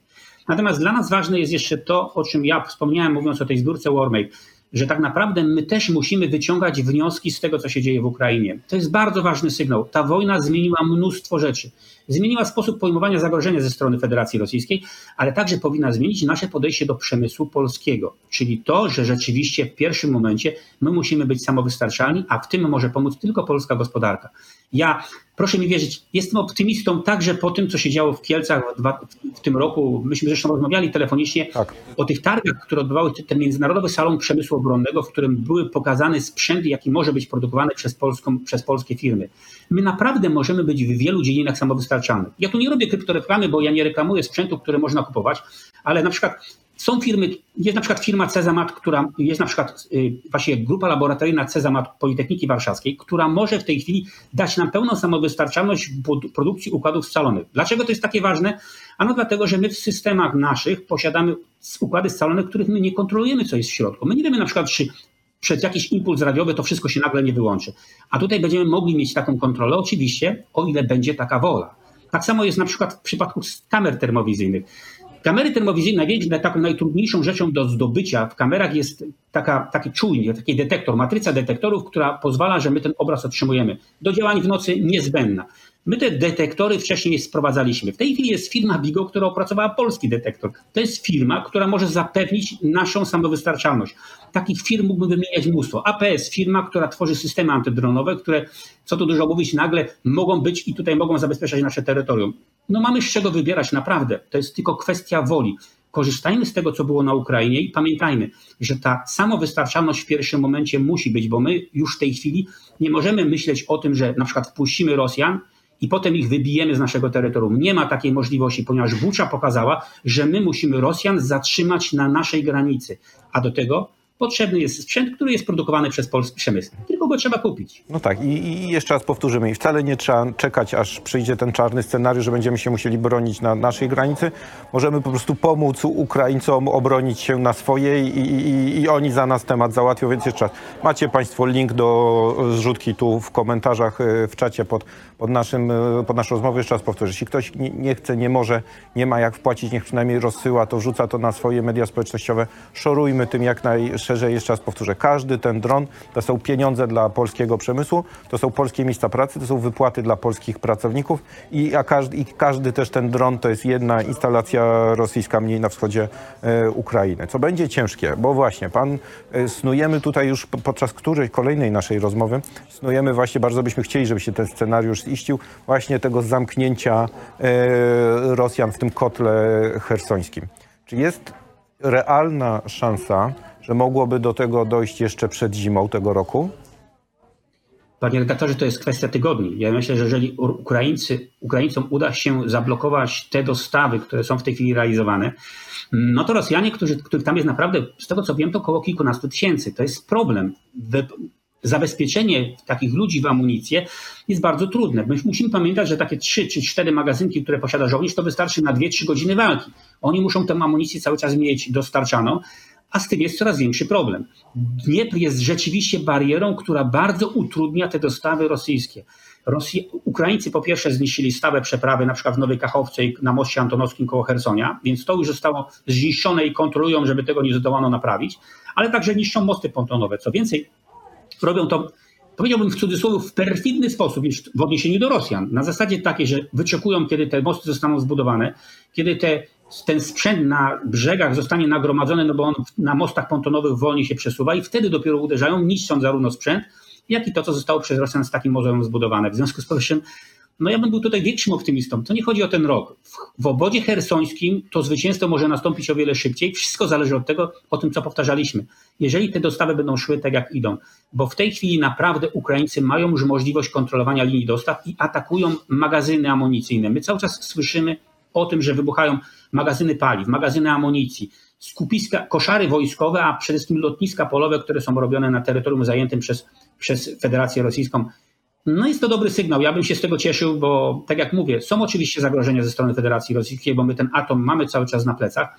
Natomiast dla nas ważne jest jeszcze to, o czym ja wspomniałem, mówiąc o tej zbiórce Warmate że tak naprawdę my też musimy wyciągać wnioski z tego, co się dzieje w Ukrainie. To jest bardzo ważny sygnał. Ta wojna zmieniła mnóstwo rzeczy. Zmieniła sposób pojmowania zagrożenia ze strony Federacji Rosyjskiej, ale także powinna zmienić nasze podejście do przemysłu polskiego. Czyli to, że rzeczywiście w pierwszym momencie my musimy być samowystarczalni, a w tym może pomóc tylko polska gospodarka. Ja, proszę mi wierzyć, jestem optymistą także po tym, co się działo w Kielcach w, dwa, w tym roku. Myśmy zresztą rozmawiali telefonicznie tak. o tych targach, które odbywały ten Międzynarodowy Salon Przemysłu Obronnego, w którym były pokazane sprzęty, jaki może być produkowany przez, polską, przez polskie firmy. My naprawdę możemy być w wielu dziedzinach samowystarczalnych. Ja tu nie robię kryptoreklamy, bo ja nie reklamuję sprzętu, które można kupować, ale na przykład są firmy, jest na przykład firma Cezamat, która jest na przykład y, właśnie grupa laboratoryjna Cezamat Politechniki Warszawskiej, która może w tej chwili dać nam pełną samowystarczalność produkcji układów scalonych. Dlaczego to jest takie ważne? Ano dlatego, że my w systemach naszych posiadamy układy scalone, których my nie kontrolujemy, co jest w środku. My nie wiemy na przykład, czy przez jakiś impuls radiowy to wszystko się nagle nie wyłączy. A tutaj będziemy mogli mieć taką kontrolę, oczywiście, o ile będzie taka wola. Tak samo jest na przykład w przypadku kamer termowizyjnych. Kamery termowizyjne, taką najtrudniejszą rzeczą do zdobycia w kamerach jest taka, taki czujnik, taki detektor, matryca detektorów, która pozwala, że my ten obraz otrzymujemy. Do działań w nocy niezbędna. My te detektory wcześniej sprowadzaliśmy. W tej chwili jest firma Bigo, która opracowała polski detektor. To jest firma, która może zapewnić naszą samowystarczalność. Takich firm mógłbym wymieniać mnóstwo. APS, firma, która tworzy systemy antydronowe, które, co tu dużo mówić, nagle mogą być i tutaj mogą zabezpieczać nasze terytorium. No mamy z czego wybierać, naprawdę. To jest tylko kwestia woli. Korzystajmy z tego, co było na Ukrainie i pamiętajmy, że ta samowystarczalność w pierwszym momencie musi być, bo my już w tej chwili nie możemy myśleć o tym, że na przykład wpuścimy Rosjan i potem ich wybijemy z naszego terytorium. Nie ma takiej możliwości, ponieważ Bucza pokazała, że my musimy Rosjan zatrzymać na naszej granicy, a do tego Potrzebny jest sprzęt, który jest produkowany przez polski przemysł. Tylko go trzeba kupić.
No tak, i, i jeszcze raz powtórzymy, i wcale nie trzeba czekać, aż przyjdzie ten czarny scenariusz, że będziemy się musieli bronić na naszej granicy. Możemy po prostu pomóc Ukraińcom obronić się na swojej i, i, i oni za nas temat załatwią, więc jeszcze raz. Macie Państwo link do zrzutki tu w komentarzach, e, w czacie pod, pod, naszym, e, pod naszą rozmową. Jeszcze raz powtórzę, jeśli ktoś nie, nie chce, nie może, nie ma jak wpłacić, niech przynajmniej rozsyła, to wrzuca to na swoje media społecznościowe. Szorujmy tym jak najszerzej. Jeszcze raz powtórzę, każdy ten dron to są pieniądze dla polskiego przemysłu, to są polskie miejsca pracy, to są wypłaty dla polskich pracowników i, a każdy, i każdy też ten dron to jest jedna instalacja rosyjska mniej na wschodzie e, Ukrainy. Co będzie ciężkie, bo właśnie pan e, snujemy tutaj już podczas którejś kolejnej naszej rozmowy, snujemy właśnie, bardzo byśmy chcieli, żeby się ten scenariusz ziścił, właśnie tego zamknięcia e, Rosjan w tym kotle hersońskim. Czy jest realna szansa, że mogłoby do tego dojść jeszcze przed zimą tego roku?
Panie redaktorze, to jest kwestia tygodni. Ja myślę, że jeżeli Ukraińcy, Ukraińcom uda się zablokować te dostawy, które są w tej chwili realizowane, no to Rosjanie, którzy, których tam jest naprawdę, z tego co wiem, to około kilkunastu tysięcy. To jest problem. Zabezpieczenie takich ludzi w amunicję jest bardzo trudne. My musimy pamiętać, że takie trzy czy cztery magazynki, które posiada żołnierz, to wystarczy na dwie, trzy godziny walki. Oni muszą tę amunicję cały czas mieć dostarczaną, a z tym jest coraz większy problem. Dniepr jest rzeczywiście barierą, która bardzo utrudnia te dostawy rosyjskie. Rosji, Ukraińcy po pierwsze zniszczyli stałe przeprawy, na przykład w Nowej Kachowce i na moście antonowskim koło Hersonia, więc to już zostało zniszczone i kontrolują, żeby tego nie zdołano naprawić, ale także niszczą mosty pontonowe. Co więcej, robią to, powiedziałbym w cudzysłowie, w perfidny sposób w odniesieniu do Rosjan. Na zasadzie takiej, że wyczekują, kiedy te mosty zostaną zbudowane, kiedy te ten sprzęt na brzegach zostanie nagromadzony, no bo on na mostach pontonowych wolniej się przesuwa i wtedy dopiero uderzają, niszcząc zarówno sprzęt, jak i to, co zostało przez Rosjan z takim mozołem zbudowane. W związku z powyższym, no ja bym był tutaj większym optymistą. To nie chodzi o ten rok. W, w obodzie hersońskim to zwycięstwo może nastąpić o wiele szybciej. Wszystko zależy od tego, o tym, co powtarzaliśmy. Jeżeli te dostawy będą szły tak, jak idą, bo w tej chwili naprawdę Ukraińcy mają już możliwość kontrolowania linii dostaw i atakują magazyny amunicyjne. My cały czas słyszymy o tym, że wybuchają magazyny paliw, magazyny amunicji, skupiska, koszary wojskowe, a przede wszystkim lotniska polowe, które są robione na terytorium zajętym przez, przez Federację Rosyjską. No jest to dobry sygnał. Ja bym się z tego cieszył, bo tak jak mówię, są oczywiście zagrożenia ze strony Federacji Rosyjskiej, bo my ten atom mamy cały czas na plecach,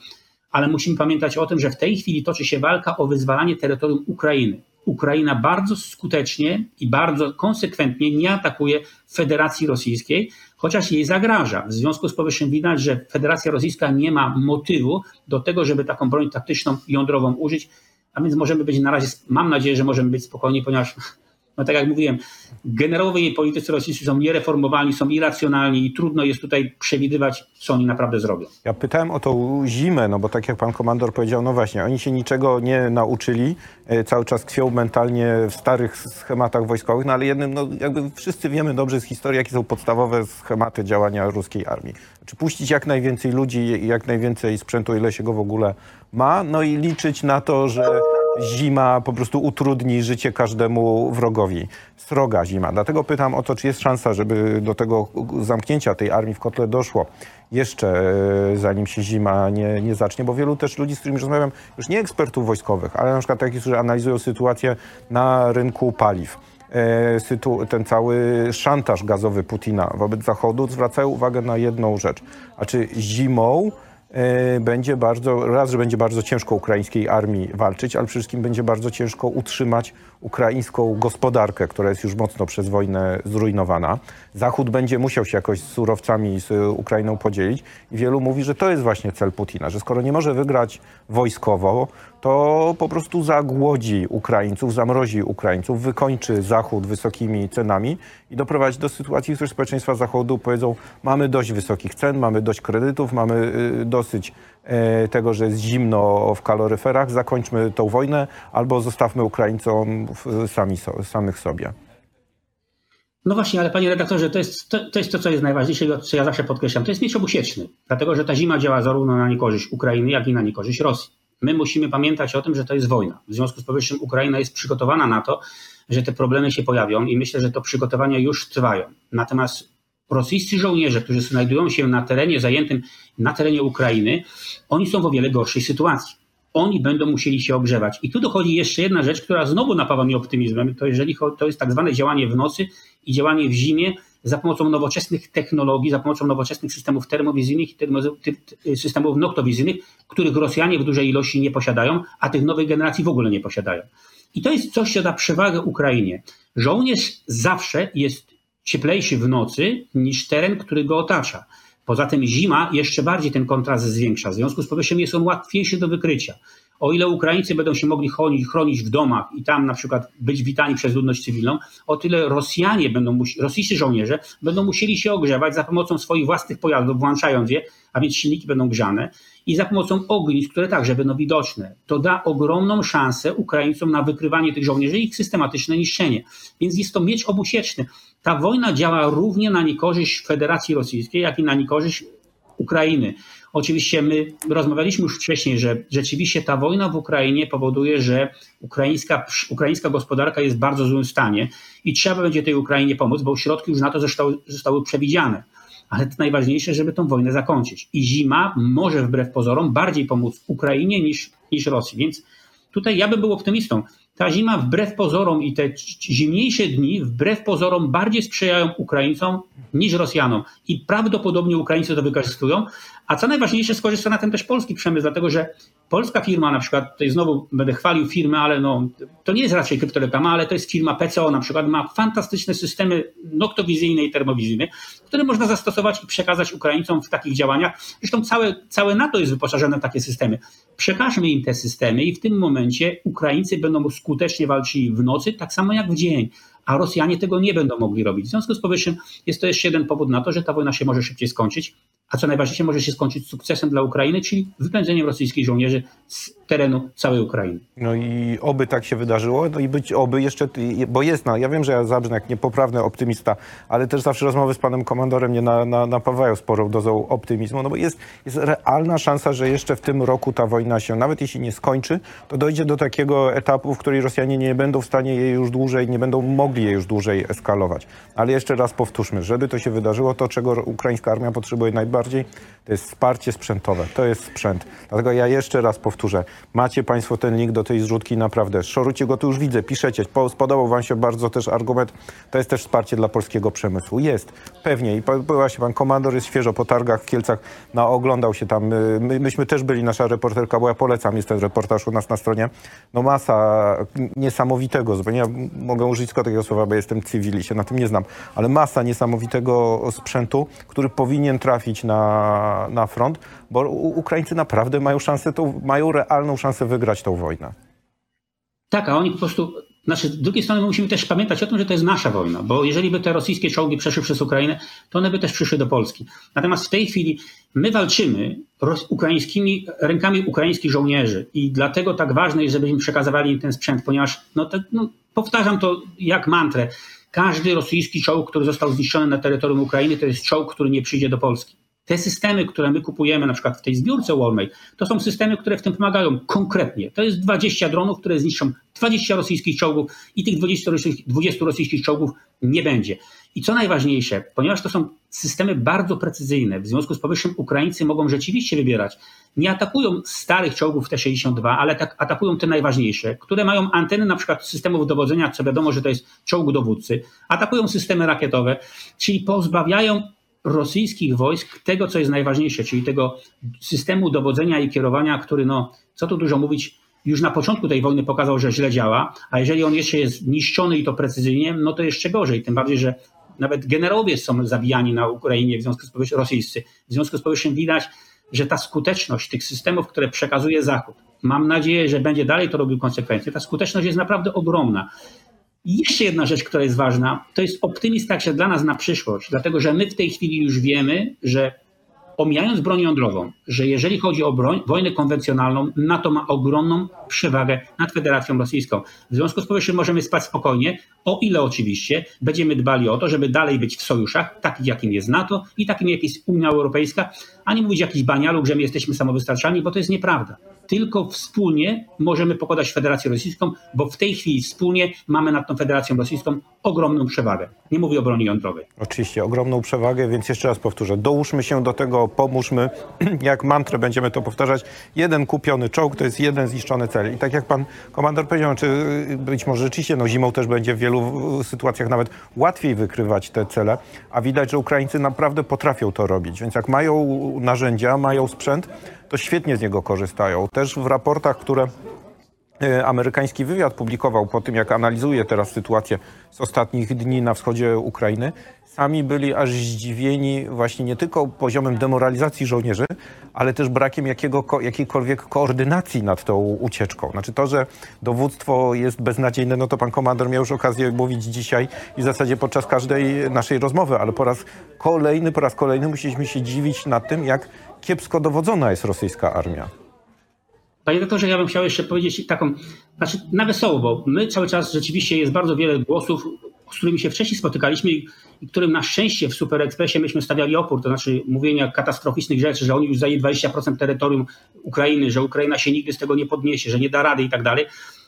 ale musimy pamiętać o tym, że w tej chwili toczy się walka o wyzwalanie terytorium Ukrainy. Ukraina bardzo skutecznie i bardzo konsekwentnie nie atakuje Federacji Rosyjskiej, chociaż jej zagraża. W związku z powyższym widać, że Federacja Rosyjska nie ma motywu do tego, żeby taką broń taktyczną jądrową użyć, a więc możemy być na razie, mam nadzieję, że możemy być spokojni, ponieważ no tak jak mówiłem, generałowie jej politycy rosyjscy są niereformowalni, są irracjonalni i trudno jest tutaj przewidywać, co oni naprawdę zrobią.
Ja pytałem o tą zimę, no bo tak jak pan komandor powiedział, no właśnie, oni się niczego nie nauczyli, e, cały czas tkwią mentalnie w starych schematach wojskowych, no ale jednym, no jakby wszyscy wiemy dobrze z historii, jakie są podstawowe schematy działania ruskiej armii. Czy puścić jak najwięcej ludzi jak najwięcej sprzętu, ile się go w ogóle ma, no i liczyć na to, że zima po prostu utrudni życie każdemu wrogowi. Sroga zima. Dlatego pytam o to, czy jest szansa, żeby do tego zamknięcia tej armii w kotle doszło jeszcze e, zanim się zima nie, nie zacznie, bo wielu też ludzi, z którymi rozmawiam, już nie ekspertów wojskowych, ale na przykład takich, którzy analizują sytuację na rynku paliw e, ten cały szantaż gazowy Putina wobec Zachodu zwracają uwagę na jedną rzecz. A czy zimą będzie bardzo, raz, że będzie bardzo ciężko ukraińskiej armii walczyć, ale przede wszystkim będzie bardzo ciężko utrzymać ukraińską gospodarkę, która jest już mocno przez wojnę zrujnowana. Zachód będzie musiał się jakoś z surowcami z Ukrainą podzielić i wielu mówi, że to jest właśnie cel Putina, że skoro nie może wygrać wojskowo, to po prostu zagłodzi Ukraińców, zamrozi Ukraińców, wykończy Zachód wysokimi cenami i doprowadzi do sytuacji, w której społeczeństwa Zachodu powiedzą, mamy dość wysokich cen, mamy dość kredytów, mamy y, dosyć e, tego, że jest zimno w kaloryferach, zakończmy tą wojnę albo zostawmy Ukraińcom sami, samych sobie.
No właśnie, ale panie redaktorze, to jest to, to jest to, co jest najważniejsze, co ja zawsze podkreślam. To jest miecz obusieczny, dlatego że ta zima działa zarówno na niekorzyść Ukrainy, jak i na niekorzyść Rosji. My musimy pamiętać o tym, że to jest wojna. W związku z powyższym Ukraina jest przygotowana na to, że te problemy się pojawią i myślę, że to przygotowania już trwają. Natomiast rosyjscy żołnierze, którzy znajdują się na terenie zajętym, na terenie Ukrainy, oni są w o wiele gorszej sytuacji. oni będą musieli się ogrzewać. I tu dochodzi jeszcze jedna rzecz, która znowu napawa mnie optymizmem, to jeżeli to jest tak zwane działanie w nocy i działanie w zimie za pomocą nowoczesnych technologii, za pomocą nowoczesnych systemów termowizyjnych i systemów noktowizyjnych, których Rosjanie w dużej ilości nie posiadają, a tych nowych generacji w ogóle nie posiadają. I to jest coś, co da przewagę Ukrainie. Żołnierz zawsze jest cieplejszy w nocy niż teren, który go otacza. Poza tym zima jeszcze bardziej ten kontrast zwiększa. W związku z powyższym jest on łatwiejszy do wykrycia. O ile Ukraińcy będą się mogli chronić, chronić w domach i tam na przykład być witani przez ludność cywilną, o tyle Rosjanie będą, rosyjscy żołnierze będą musieli się ogrzewać za pomocą swoich własnych pojazdów, włączając je, a więc silniki będą grzane i za pomocą ognisk, które także będą widoczne. To da ogromną szansę Ukraińcom na wykrywanie tych żołnierzy i ich systematyczne niszczenie. Więc jest to miecz obusieczny. Ta wojna działa równie na niekorzyść Federacji Rosyjskiej, jak i na niekorzyść Ukrainy. Oczywiście my rozmawialiśmy już wcześniej, że rzeczywiście ta wojna w Ukrainie powoduje, że ukraińska, ukraińska gospodarka jest w bardzo złym stanie i trzeba będzie tej Ukrainie pomóc, bo środki już na to zostały, zostały przewidziane. Ale to najważniejsze, żeby tą wojnę zakończyć. I zima może wbrew pozorom bardziej pomóc Ukrainie niż, niż Rosji. Więc tutaj ja bym był optymistą ta zima wbrew pozorom i te zimniejsze dni wbrew pozorom bardziej sprzyjają Ukraińcom niż Rosjanom. I prawdopodobnie Ukraińcy to wykorzystują. A co najważniejsze, skorzysta na tym też polski przemysł, dlatego że polska firma na przykład, tutaj znowu będę chwalił firmy, ale no, to nie jest raczej kryptoreklama, ale to jest firma PCO na przykład, ma fantastyczne systemy noktowizyjne i termowizyjne, które można zastosować i przekazać Ukraińcom w takich działaniach. Zresztą całe, całe NATO jest wyposażone w takie systemy. Przekażmy im te systemy i w tym momencie Ukraińcy będą skutecznie walczyli w nocy, tak samo jak w dzień a Rosjanie tego nie będą mogli robić. W związku z powyższym jest to jeszcze jeden powód na to, że ta wojna się może szybciej skończyć, a co najważniejsze może się skończyć sukcesem dla Ukrainy, czyli wypędzeniem rosyjskich żołnierzy z terenu całej Ukrainy.
No i oby tak się wydarzyło, no i być oby jeszcze, bo jest, no, ja wiem, że ja zabrzmę jak niepoprawny optymista, ale też zawsze rozmowy z panem komandorem mnie na, na, napawają sporą dozą optymizmu, no bo jest, jest realna szansa, że jeszcze w tym roku ta wojna się, nawet jeśli nie skończy, to dojdzie do takiego etapu, w którym Rosjanie nie będą w stanie jej już dłużej, nie będą mogli jej już dłużej eskalować. Ale jeszcze raz powtórzmy, żeby to się wydarzyło, to czego ukraińska armia potrzebuje najbardziej, to jest wsparcie sprzętowe, to jest sprzęt. Dlatego ja jeszcze raz powtórzę, Macie Państwo ten link do tej zrzutki, naprawdę. Szorujcie go, tu już widzę, piszecie. Spodobał Wam się bardzo też argument. To jest też wsparcie dla polskiego przemysłu. Jest, pewnie. I właśnie Pan komandor jest świeżo po targach w Kielcach, no, oglądał się tam. My, myśmy też byli, nasza reporterka, bo ja polecam, jest ten reportaż u nas na stronie. No masa niesamowitego, zupełnie ja mogę użyć tylko takiego słowa, bo jestem cywil i się na tym nie znam, ale masa niesamowitego sprzętu, który powinien trafić na, na front, bo Ukraińcy naprawdę mają szansę, tą, mają realną szansę wygrać tą wojnę.
Tak, a oni po prostu, znaczy z drugiej strony musimy też pamiętać o tym, że to jest nasza wojna, bo jeżeli by te rosyjskie czołgi przeszły przez Ukrainę, to one by też przyszły do Polski. Natomiast w tej chwili my walczymy ukraińskimi, rękami ukraińskich żołnierzy i dlatego tak ważne jest, przekazywali im ten sprzęt, ponieważ, no, no powtarzam to jak mantrę, każdy rosyjski czołg, który został zniszczony na terytorium Ukrainy, to jest czołg, który nie przyjdzie do Polski. Te systemy, które my kupujemy na przykład w tej zbiórce Walmart, to są systemy, które w tym pomagają konkretnie. To jest 20 dronów, które zniszczą 20 rosyjskich czołgów i tych 20 rosyjskich, 20 rosyjskich czołgów nie będzie. I co najważniejsze, ponieważ to są systemy bardzo precyzyjne, w związku z powyższym Ukraińcy mogą rzeczywiście wybierać. Nie atakują starych czołgów T-62, ale tak atakują te najważniejsze, które mają anteny na przykład systemów dowodzenia, co wiadomo, że to jest czołg dowódcy. Atakują systemy rakietowe, czyli pozbawiają rosyjskich wojsk tego, co jest najważniejsze, czyli tego systemu dowodzenia i kierowania, który, no, co tu dużo mówić, już na początku tej wojny pokazał, że źle działa, a jeżeli on jeszcze jest niszczony i to precyzyjnie, no to jeszcze gorzej. Tym bardziej, że nawet generałowie są zabijani na Ukrainie w związku z powyższym rosyjscy. W związku z powyższym widać, że ta skuteczność tych systemów, które przekazuje Zachód, mam nadzieję, że będzie dalej to robił konsekwencje, ta skuteczność jest naprawdę ogromna. I jeszcze jedna rzecz, która jest ważna, to jest optymizm także dla nas na przyszłość, dlatego że my w tej chwili już wiemy, że omijając broń jądrową, że jeżeli chodzi o broń, wojnę konwencjonalną, NATO ma ogromną przewagę nad Federacją Rosyjską. W związku z powyższym możemy spać spokojnie, o ile oczywiście będziemy dbali o to, żeby dalej być w sojuszach, takich jakim jest NATO i takim jak jest Unia Europejska, a nie mówić jakiś banialu, że my jesteśmy samowystarczalni, bo to jest nieprawda tylko wspólnie możemy pokonać Federację Rosyjską, bo w tej chwili wspólnie mamy nad tą Federacją Rosyjską ogromną przewagę. Nie mówię o broni jądrowej.
Oczywiście, ogromną przewagę, więc jeszcze raz powtórzę. Dołóżmy się do tego, pomóżmy. Jak mantrę będziemy to powtarzać. Jeden kupiony czołg to jest jeden zniszczony cel. I tak jak pan komandor powiedział, czy być może rzeczywiście no, zimą też będzie w wielu sytuacjach nawet łatwiej wykrywać te cele, a widać, że Ukraińcy naprawdę potrafią to robić. Więc jak mają narzędzia, mają sprzęt, to świetnie z niego korzystają. Też w raportach, które amerykański wywiad publikował po tym, jak analizuje teraz sytuację z ostatnich dni na wschodzie Ukrainy, sami byli aż zdziwieni właśnie nie tylko poziomem demoralizacji żołnierzy, ale też brakiem jakiego, jakiejkolwiek koordynacji nad tą ucieczką. Znaczy to, że dowództwo jest beznadziejne, no to pan komandor miał już okazję mówić dzisiaj i w zasadzie podczas każdej naszej rozmowy, ale po raz kolejny, po raz kolejny musieliśmy się dziwić nad tym, jak kiepsko dowodzona jest rosyjska armia.
Panie doktorze, ja bym chciał jeszcze powiedzieć taką, znaczy na wesoło, bo my cały czas rzeczywiście jest bardzo wiele głosów, z którymi się wcześniej spotykaliśmy i, którym na szczęście w Super Expressie myśmy stawiali opór, to znaczy mówienia katastroficznych rzeczy, że oni już zajęli 20% terytorium Ukrainy, że Ukraina się nigdy z tego nie podniesie, że nie da rady i tak dalej.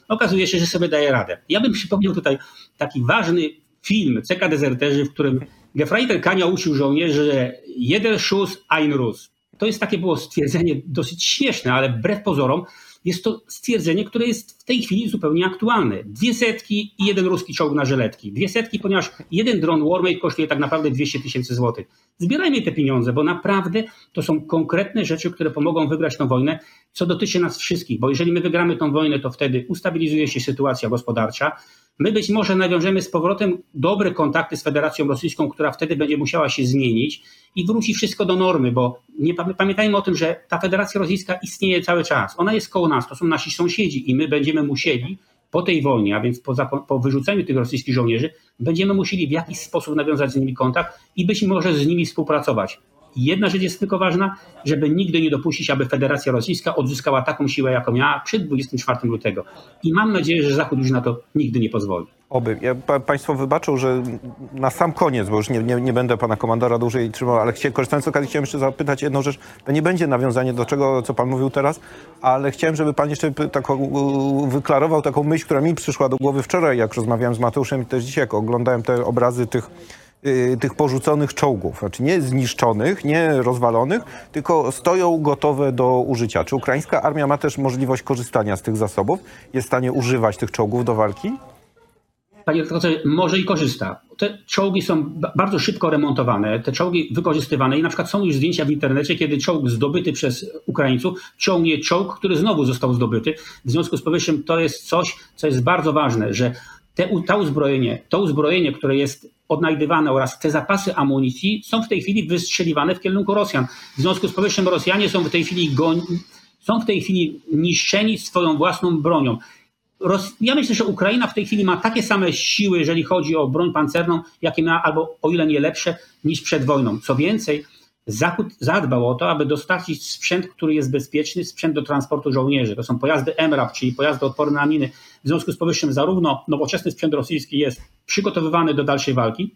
Okazuje się, że sobie daje radę. Ja bym przypomniał tutaj taki ważny film CK Deserterzy, w którym Gefreiter Kania uczył żołnierzy, że jeden Schuss, ein Rus. To jest takie było stwierdzenie dosyć śmieszne, ale wbrew pozorom jest to stwierdzenie, które jest w tej chwili zupełnie aktualne. Dwie setki i jeden ruski czołg na żeletki. Dwie setki, ponieważ jeden dron Warmate kosztuje tak naprawdę 200 tysięcy złotych. Zbierajmy te pieniądze, bo naprawdę to są konkretne rzeczy, które pomogą wygrać tę wojnę, co dotyczy nas wszystkich, bo jeżeli my wygramy tę wojnę, to wtedy ustabilizuje się sytuacja gospodarcza, My być może nawiążemy z powrotem dobre kontakty z Federacją Rosyjską, która wtedy będzie musiała się zmienić i wróci wszystko do normy, bo nie pamiętajmy o tym, że ta Federacja Rosyjska istnieje cały czas. Ona jest koło nas, to są nasi sąsiedzi i my będziemy musieli po tej wojnie, a więc po, po wyrzuceniu tych rosyjskich żołnierzy, będziemy musieli w jakiś sposób nawiązać z nimi kontakt i być może z nimi współpracować. Jedna rzecz jest tylko ważna, żeby nigdy nie dopuścić, aby Federacja Rosyjska odzyskała taką siłę, jaką miała przed 24 lutego. I mam nadzieję, że Zachód już na to nigdy nie pozwoli.
Oby. Ja, pa, państwo wybaczą, że na sam koniec, bo już nie, nie, nie będę pana komandora dłużej trzymał, ale chcie, korzystając z okazji chciałem jeszcze zapytać jedną rzecz. To nie będzie nawiązanie do czego, co pan mówił teraz, ale chciałem, żeby pan jeszcze taką, wyklarował taką myśl, która mi przyszła do głowy wczoraj, jak rozmawiałem z Mateuszem i też dzisiaj, jak oglądałem te obrazy tych tych porzuconych czołgów, znaczy nie zniszczonych, nie rozwalonych, tylko stoją gotowe do użycia. Czy ukraińska armia ma też możliwość korzystania z tych zasobów? Jest w stanie używać tych czołgów do walki?
Panie doktorze, może i korzysta. Te czołgi są bardzo szybko remontowane, te czołgi wykorzystywane i na przykład są już zdjęcia w internecie, kiedy czołg zdobyty przez Ukraińców ciągnie czołg, który znowu został zdobyty. W związku z powyższym to jest coś, co jest bardzo ważne, że te, to uzbrojenie, to uzbrojenie, które jest odnajdywane oraz te zapasy amunicji są w tej chwili wystrzeliwane w kierunku Rosjan. W związku z powyższym Rosjanie są w tej chwili goń, są w tej chwili niszczeni swoją własną bronią. Ja myślę, że Ukraina w tej chwili ma takie same siły, jeżeli chodzi o broń pancerną, jakie miała, albo o ile nie lepsze, niż przed wojną. Co więcej, Zachód zadbał o to, aby dostarczyć sprzęt, który jest bezpieczny, sprzęt do transportu żołnierzy. To są pojazdy MRAP, czyli pojazdy odporne na miny. W związku z powyższym zarówno nowoczesny sprzęt rosyjski jest przygotowywany do dalszej walki,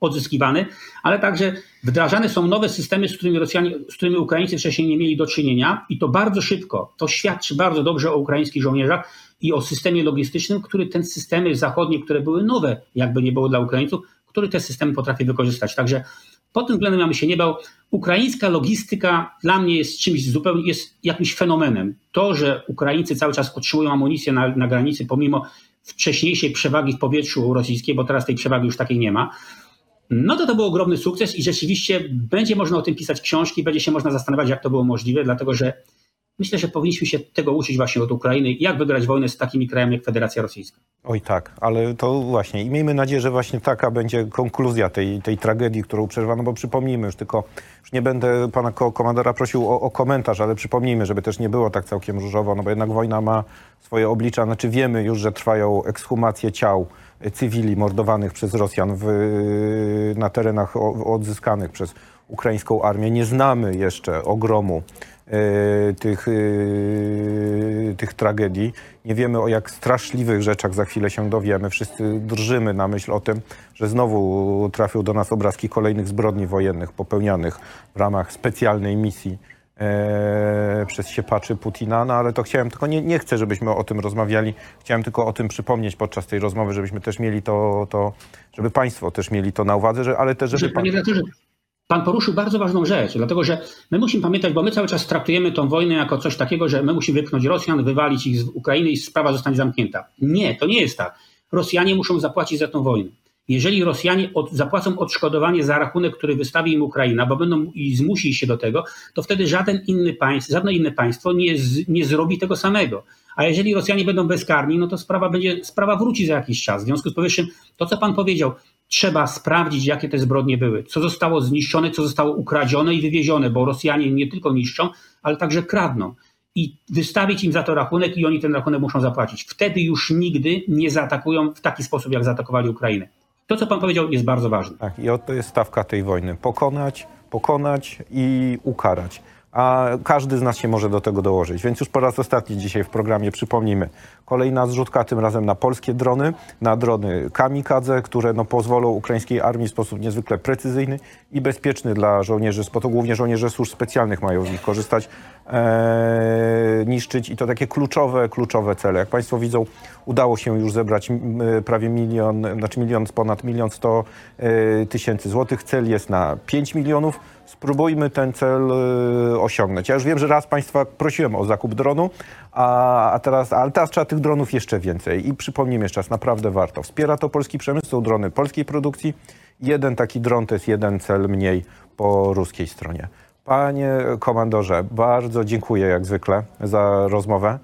odzyskiwany, ale także wdrażane są nowe systemy, z którymi, Rosjanie, z którymi Ukraińcy wcześniej nie mieli do czynienia i to bardzo szybko. To świadczy bardzo dobrze o ukraińskich żołnierzach i o systemie logistycznym, który ten systemy zachodnie, które były nowe, jakby nie było dla Ukraińców, który te systemy potrafi wykorzystać. Także pod tym względem ja bym się nie bał. Ukraińska logistyka dla mnie jest czymś zupełnie, jest jakimś fenomenem. To, że Ukraińcy cały czas otrzymują amunicję na, na granicy, pomimo wcześniejszej przewagi w powietrzu rosyjskiej, bo teraz tej przewagi już takiej nie ma, no to to był ogromny sukces i rzeczywiście będzie można o tym pisać książki, będzie się można zastanawiać, jak to było możliwe, dlatego że Myślę, że powinniśmy się tego uczyć właśnie od Ukrainy, jak wygrać wojnę z takimi krajami jak Federacja Rosyjska.
Oj tak, ale to właśnie i miejmy nadzieję, że właśnie taka będzie konkluzja tej, tej tragedii, którą przeżywano, bo przypomnijmy już tylko, już nie będę pana komandora prosił o, o, komentarz, ale przypomnijmy, żeby też nie było tak całkiem różowo, no bo jednak wojna ma swoje oblicza, znaczy wiemy już, że trwają ekshumacje ciał cywili mordowanych przez Rosjan w, na terenach odzyskanych przez ukraińską armię. Nie znamy jeszcze ogromu E, tych, e, tych tragedii. Nie wiemy o jak straszliwych rzeczach za chwilę się dowiemy. Wszyscy drżymy na myśl o tym, że znowu trafią do nas obrazki kolejnych zbrodni wojennych popełnianych w ramach specjalnej misji e, przez siepaczy Putina, no ale to chciałem, tylko nie, nie chcę, żebyśmy o tym rozmawiali, chciałem tylko o tym przypomnieć podczas tej rozmowy, żebyśmy też mieli to, to żeby Państwo też mieli to na uwadze, że, ale też, żeby...
Że, panie redaktorze, Pan poruszył bardzo ważną rzecz, dlatego że my musimy pamiętać, bo my cały czas traktujemy tą wojnę jako coś takiego, że my musimy wypchnąć Rosjan, wywalić ich z Ukrainy i sprawa zostanie zamknięta. Nie, to nie jest tak. Rosjanie muszą zapłacić za tą wojnę. Jeżeli Rosjanie od, zapłacą odszkodowanie za rachunek, który wystawi im Ukraina, bo będą i zmusi się do tego, to wtedy żaden inny państw, żadne inne państwo nie, z, nie zrobi tego samego. A jeżeli Rosjanie będą bezkarni, no to sprawa będzie, sprawa wróci za jakiś czas. W związku z powyższym, to co pan powiedział, trzeba sprawdzić, jakie te zbrodnie były, co zostało zniszczone, co zostało ukradzione i wywiezione, bo Rosjanie nie tylko niszczą, ale także kradną. I wystawić im za to rachunek i oni ten rachunek muszą zapłacić. Wtedy już nigdy nie zaatakują w taki sposób, jak zaatakowali Ukrainę. To, co pan powiedział, jest bardzo ważne.
Tak, i oto jest stawka tej wojny. Pokonać, pokonać i ukarać a każdy z nas się może do tego dołożyć. Więc już po raz ostatni dzisiaj w programie przypomnimy. Kolejna zrzutka, tym razem na polskie drony, na drony kamikadze, które no, pozwolą ukraińskiej armii w sposób niezwykle precyzyjny i bezpieczny dla żołnierzy, bo to głównie żołnierze służb specjalnych mają z nich korzystać, e, niszczyć i to takie kluczowe, kluczowe cele. Jak Państwo widzą, udało się już zebrać prawie milion, znaczy milion, ponad milion sto e, tysięcy złotych. Cel jest na 5 milionów spróbujmy ten cel y, osiągnąć. Ja już wiem, że raz Państwa prosiłem o zakup dronu, a, a teraz, ale teraz trzeba tych dronów jeszcze więcej. I przypomnijmy jeszcze raz, naprawdę warto. Wspiera to polski przemysł, są drony polskiej produkcji. Jeden taki dron to jest jeden cel mniej po ruskiej stronie. Panie komandorze, bardzo dziękuję jak zwykle za rozmowę.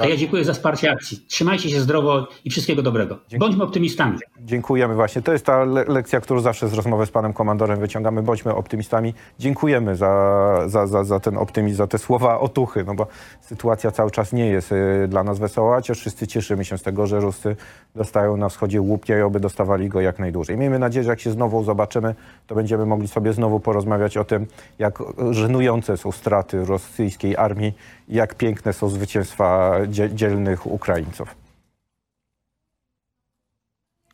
A ja dziękuję za wsparcie akcji. Trzymajcie się zdrowo i wszystkiego dobrego. Bądźmy optymistami.
Dziękujemy właśnie. To jest ta le lekcja, którą zawsze z rozmowy z panem komandorem wyciągamy. Bądźmy optymistami. Dziękujemy za, za, za, za ten optymizm, za te słowa otuchy, no bo sytuacja cały czas nie jest y, dla nas wesoła, chociaż wszyscy cieszymy się z tego, że Ruscy dostają na wschodzie łupnia i oby dostawali go jak najdłużej. Miejmy nadzieję, że jak się znowu zobaczymy, to będziemy mogli sobie znowu porozmawiać o tym, jak żenujące są straty rosyjskiej armii jak piękne są zwycięstwa dzielnych Ukraińców.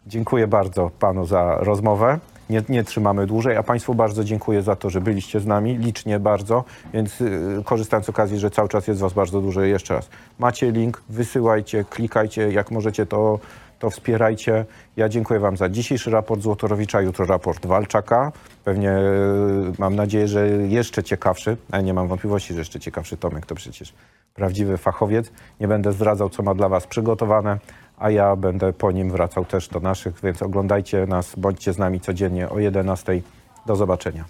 Dziękuję bardzo panu za rozmowę. Nie, nie, trzymamy dłużej, a Państwu bardzo dziękuję za to, że byliście z nami, licznie bardzo, więc y, korzystając z okazji, że cały czas jest Was bardzo dużo, jeszcze raz. Macie link, wysyłajcie, klikajcie, jak możecie to, to wspierajcie. Ja dziękuję Wam za dzisiejszy raport Złotorowicza, jutro raport Walczaka. Pewnie y, mam nadzieję, że jeszcze ciekawszy, nie mam wątpliwości, że jeszcze ciekawszy Tomek to przecież prawdziwy fachowiec. Nie będę zdradzał, co ma dla Was przygotowane, a ja będę po nim wracał też do naszych, więc oglądajcie nas, bądźcie z nami codziennie o 11. Do zobaczenia.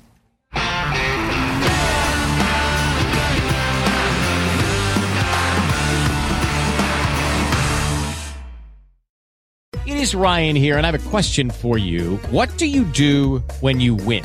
It is Ryan here, and I have a question for you. What do you do when you win?